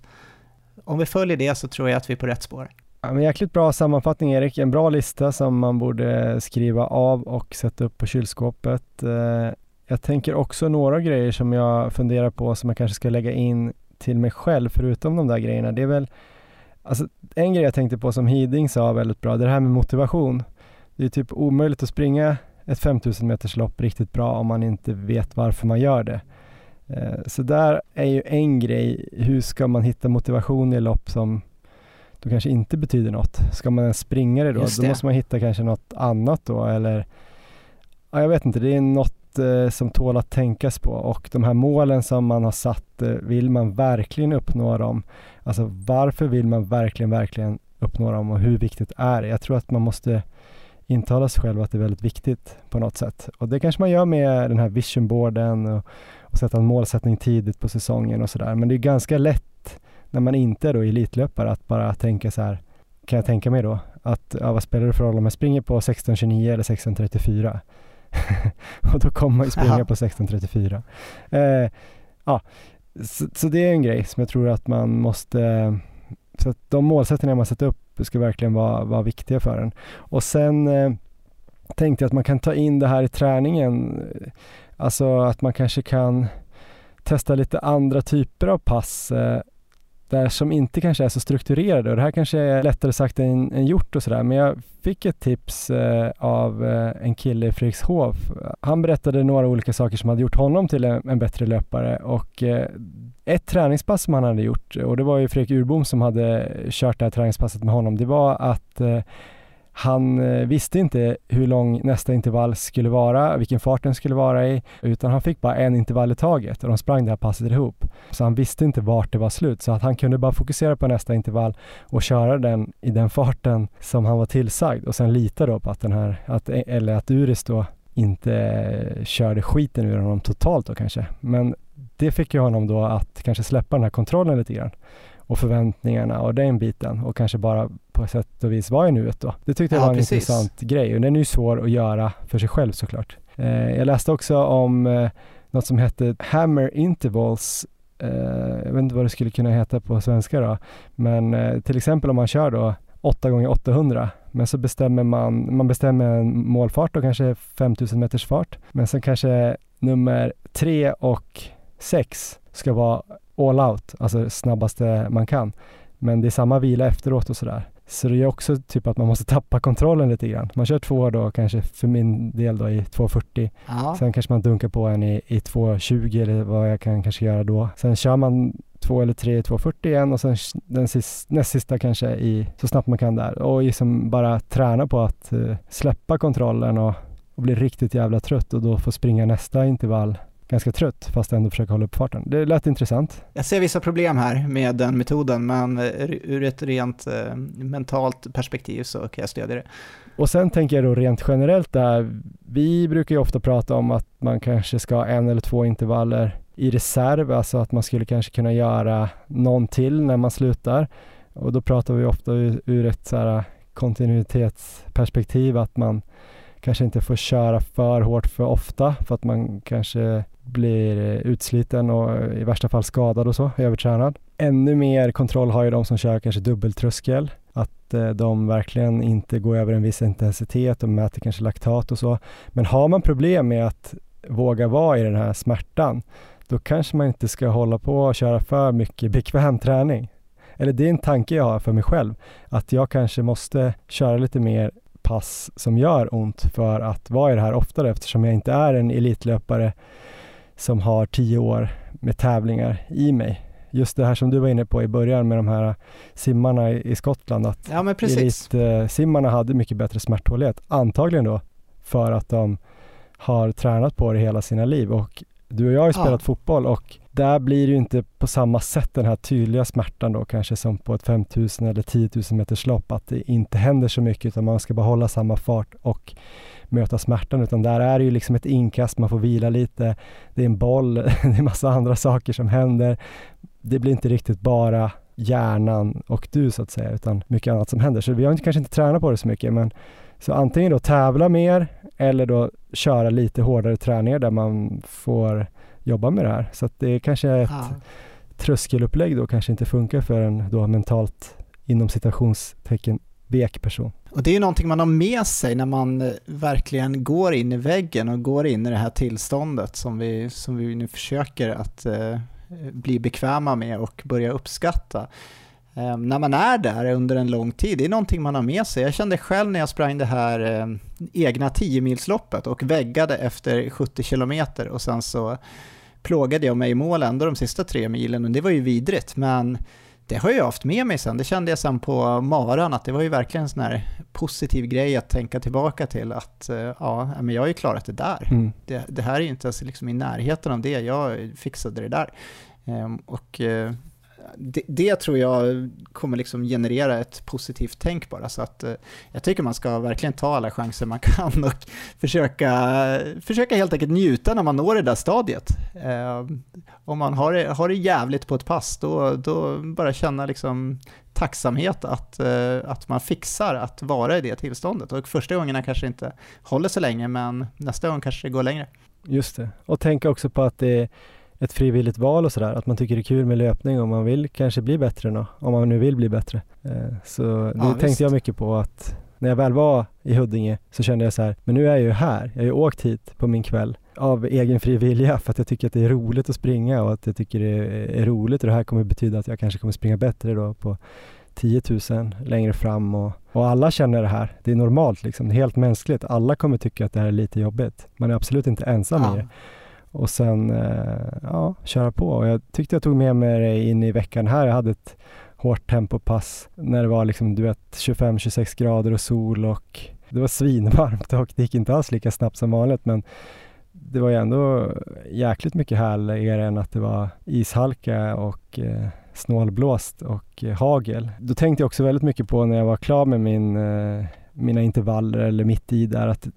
Om vi följer det så tror jag att vi är på rätt spår. Ja, men jäkligt bra sammanfattning Erik, en bra lista som man borde skriva av och sätta upp på kylskåpet. Eh, jag tänker också några grejer som jag funderar på som jag kanske ska lägga in till mig själv förutom de där grejerna. Det är väl, alltså en grej jag tänkte på som Hiding sa väldigt bra, det här med motivation. Det är typ omöjligt att springa ett 5000 meters lopp riktigt bra om man inte vet varför man gör det. Eh, så där är ju en grej, hur ska man hitta motivation i lopp som då kanske inte betyder något. Ska man ens springa det då? Just Då det. måste man hitta kanske något annat då eller ja, jag vet inte, det är något eh, som tål att tänkas på och de här målen som man har satt, eh, vill man verkligen uppnå dem? Alltså varför vill man verkligen, verkligen uppnå dem och hur viktigt är det? Jag tror att man måste intala sig själv att det är väldigt viktigt på något sätt. Och det kanske man gör med den här visionboarden och, och sätta en målsättning tidigt på säsongen och sådär. Men det är ganska lätt när man inte är då elitlöpare att bara tänka så här, kan jag tänka mig då, att ja, vad spelar det för roll om jag springer på 16.29 eller 16.34? och då kommer man ju springa på 16.34. Eh, ja, så, så det är en grej som jag tror att man måste, så att de målsättningar man sätter upp ska verkligen vara, vara viktiga för en. Och sen eh, tänkte jag att man kan ta in det här i träningen, alltså att man kanske kan testa lite andra typer av pass eh, där som inte kanske är så strukturerade. Och det här kanske är lättare sagt än, än gjort och sådär. Men jag fick ett tips eh, av eh, en kille i Fredrikshof. Han berättade några olika saker som hade gjort honom till en, en bättre löpare. Och eh, ett träningspass som han hade gjort och det var ju Fredrik Urbom som hade kört det här träningspasset med honom det var att eh, han eh, visste inte hur lång nästa intervall skulle vara, vilken fart den skulle vara i, utan han fick bara en intervall i taget och de sprang det här passet ihop. Så han visste inte vart det var slut, så att han kunde bara fokusera på nästa intervall och köra den i den farten som han var tillsagd och sen lita då på att den här, att, e- eller att Uris då inte eh, körde skiten ur honom totalt då kanske. Men det fick ju honom då att kanske släppa den här kontrollen lite grann och förväntningarna och den biten och kanske bara på sätt och vis vara i nuet då. Det tyckte jag Ja, var en precis. intressant grej och den är ju svår att göra för sig själv såklart. Eh, jag läste också om eh, något som hette Hammer Intervals eh, jag vet inte vad det skulle kunna heta på svenska då, men eh, till exempel om man kör då 8 gånger 800 men så bestämmer man, man bestämmer en målfart och kanske 5000 meters fart men sen kanske nummer 3 och 6 ska vara all out, alltså snabbaste man kan. Men det är samma vila efteråt och sådär. Så det är också typ att man måste tappa kontrollen lite grann. Man kör två då kanske för min del då i 2.40. Ja. Sen kanske man dunkar på en i, i 2.20 eller vad jag kan kanske göra då. Sen kör man två eller tre i 2.40 igen och sen den sist, näst sista kanske i så snabbt man kan där. Och liksom bara träna på att eh, släppa kontrollen och, och bli riktigt jävla trött och då få springa nästa intervall ganska trött fast ändå försöka hålla upp farten. Det lät intressant. Jag ser vissa problem här med den metoden, men ur ett rent eh, mentalt perspektiv så kan jag stödja det. Och sen tänker jag då rent generellt där, vi brukar ju ofta prata om att man kanske ska ha en eller två intervaller i reserv, alltså att man skulle kanske kunna göra någon till när man slutar. Och då pratar vi ofta ur, ur ett så kontinuitetsperspektiv att man kanske inte får köra för hårt för ofta för att man kanske blir eh, utsliten och eh, i värsta fall skadad och så, övertränad. Ännu mer kontroll har ju de som kör kanske dubbeltröskel, att eh, de verkligen inte går över en viss intensitet och mäter kanske laktat och så. Men har man problem med att våga vara i den här smärtan, då kanske man inte ska hålla på och köra för mycket bekväm träning. Eller det är en tanke jag har för mig själv, att jag kanske måste köra lite mer pass som gör ont för att vara i det här oftare eftersom jag inte är en elitlöpare som har tio år med tävlingar i mig. Just det här som du var inne på i början med de här simmarna i Skottland, att Ja, men precis. elitsimmarna hade mycket bättre smärttålighet. Antagligen då för att de har tränat på det hela sina liv och du och jag har ju Ja. spelat fotboll och där blir det ju inte på samma sätt den här tydliga smärtan då kanske som på ett 5000 eller 10 000 meters lopp att det inte händer så mycket utan man ska behålla samma fart och möta smärtan utan där är det ju liksom ett inkast, man får vila lite, det är en boll, det är massa andra saker som händer. Det blir inte riktigt bara hjärnan och du så att säga utan mycket annat som händer. Så vi har kanske inte tränat på det så mycket men så antingen då tävla mer eller då köra lite hårdare träningar där man får jobba med det här. Så att det är kanske ett ah. tröskelupplägg då kanske inte funkar för en då mentalt inom citationstecken vek person. Och det är någonting man har med sig när man eh, verkligen går in i väggen och går in i det här tillståndet som vi, som vi nu försöker att eh, bli bekväma med och börja uppskatta. Eh, när man är där under en lång tid, det är någonting man har med sig. Jag kände själv när jag sprang det här eh, egna 10-milsloppet och väggade efter 70 kilometer och sen så plågade jag mig i mål ändå de sista tre milen och det var ju vidrigt men det har jag haft med mig sen. Det kände jag sen på maran att det var ju verkligen en sån här positiv grej att tänka tillbaka till att eh, ja, men jag har ju klarat det där. Mm. Det, det, här är ju inte ens liksom i närheten av det, jag fixade det där. Ehm, och eh, det, det, tror jag kommer liksom generera ett positivt tänk bara. Så att, eh, jag tycker man ska verkligen ta alla chanser man kan och försöka, försöka helt enkelt njuta när man når det där stadiet. Eh, om man har det, har det jävligt på ett pass, då, då bara känna liksom tacksamhet att, eh, att man fixar att vara i det tillståndet. Och första gångerna kanske inte håller så länge, men nästa gång kanske det går längre. Just det, och tänka också på att det är ett frivilligt val och sådär, att man tycker det är kul med löpning och man vill kanske bli bättre då, om man nu vill bli bättre. Eh, så det ja, tänkte visst. jag mycket på att när jag väl var i Huddinge så kände jag så här, men nu är jag ju här, jag har ju åkt hit på min kväll av egen fri vilja för att jag tycker att det är roligt att springa och att jag tycker det är roligt och det här kommer betyda att jag kanske kommer springa bättre då på 10 000 längre fram och, och alla känner det här. Det är normalt liksom, det är helt mänskligt. Alla kommer tycka att det här är lite jobbigt. Man är absolut inte ensam ja. i det och sen eh, ja, köra på. Och jag tyckte jag tog med mig det in i veckan här. Jag hade ett hårt tempopass när det var liksom, du vet, 25-26 grader och sol och det var svinvarmt och det gick inte alls lika snabbt som vanligt men det var ju ändå jäkligt mycket härligare än att det var ishalka och eh, snålblåst och eh, hagel. Då tänkte jag också väldigt mycket på när jag var klar med min, eh, mina intervaller eller mitt i där att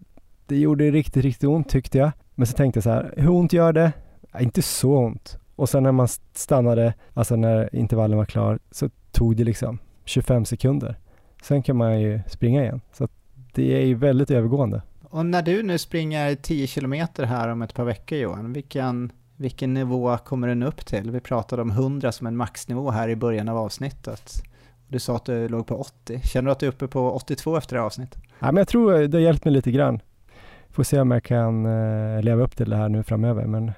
det gjorde riktigt, riktigt ont tyckte jag. Men så tänkte jag så här, hur ont gör det? Ja, inte så ont. Och sen när man stannade, alltså när intervallen var klar, så tog det liksom 25 sekunder. Sen kan man ju springa igen. Så det är ju väldigt övergående. Och när du nu springer 10 kilometer här om ett par veckor Johan, vilken, vilken nivå kommer den upp till? Vi pratade om 100 som en maxnivå här i början av avsnittet. Du sa att du låg på 80. Känner du att du är uppe på 82 efter det här avsnittet? Ja, men jag tror det har hjälpt mig lite grann. Får se om jag kan eh, leva upp till det här nu framöver, men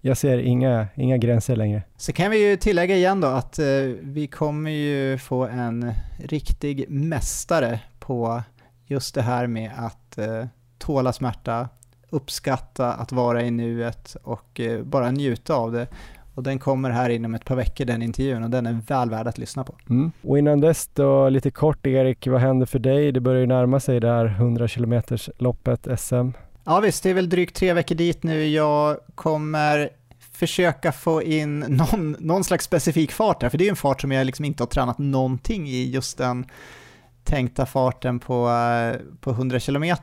jag ser inga, inga gränser längre. Så kan vi ju tillägga igen då att eh, vi kommer ju få en riktig mästare på just det här med att eh, tåla smärta, uppskatta att vara i nuet och bara njuta av det. Och den kommer här inom ett par veckor, den intervjun, och den är väl värd att lyssna på. Mm. Och innan dess då, lite kort Erik, vad händer för dig? Det börjar ju närma sig det här 100 km loppet SM. Ja visst, det är väl drygt tre veckor dit nu. Jag kommer försöka få in någon, någon slags specifik fart där, för det är en fart som jag liksom inte har tränat någonting i, just den tänkta farten på, eh, på 100 km.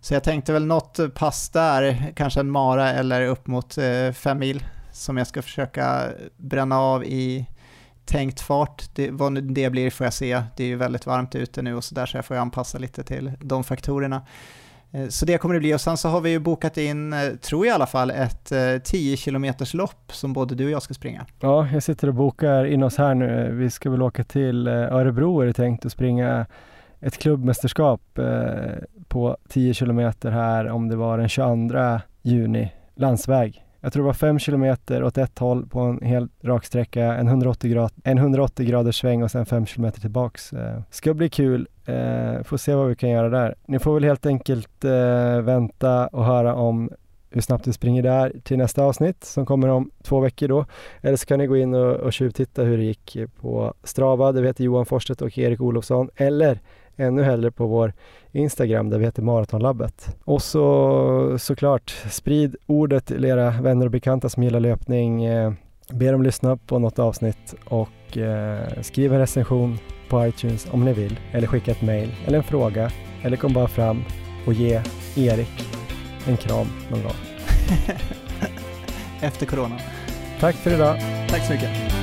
Så jag tänkte väl något pass där, kanske en mara eller upp mot 5 eh, mil som jag ska försöka bränna av i tänkt fart. Det, vad det blir får jag se. Det är ju väldigt varmt ute nu och så där så jag får anpassa lite till de faktorerna. Eh, så det kommer det bli och sen så har vi ju bokat in, eh, tror jag i alla fall, ett eh, 10 kilometers km lopp som både du och jag ska springa. Ja, jag sitter och bokar in oss här nu. Vi ska väl åka till Örebro är det tänkt att springa ett klubbmästerskap på 10 km här om det var den 22 juni, landsväg. Jag tror det var 5 kilometer åt ett håll på en hel rak sträcka, en 180, grad, en 180 graders sväng och sen 5 kilometer tillbaks. Eh, ska bli kul, eh, får se vad vi kan göra där. Ni får väl helt enkelt eh, vänta och höra om hur snabbt du springer där till nästa avsnitt som kommer om två veckor då. Eller så kan ni gå in och, och tjuvtitta hur det gick på Strava, det vet Johan Forstedt och Erik Olofsson. Eller ännu hellre på vår Instagram där vi heter Maratonlabbet. Och så såklart, sprid ordet till era vänner och bekanta som gillar löpning. Eh, Be dem lyssna på något avsnitt och eh, skriv en recension på iTunes om ni vill. Eller skicka ett mail eller en fråga. Eller kom bara fram och ge Erik en kram någon gång. Efter corona. Tack för idag. Tack så mycket.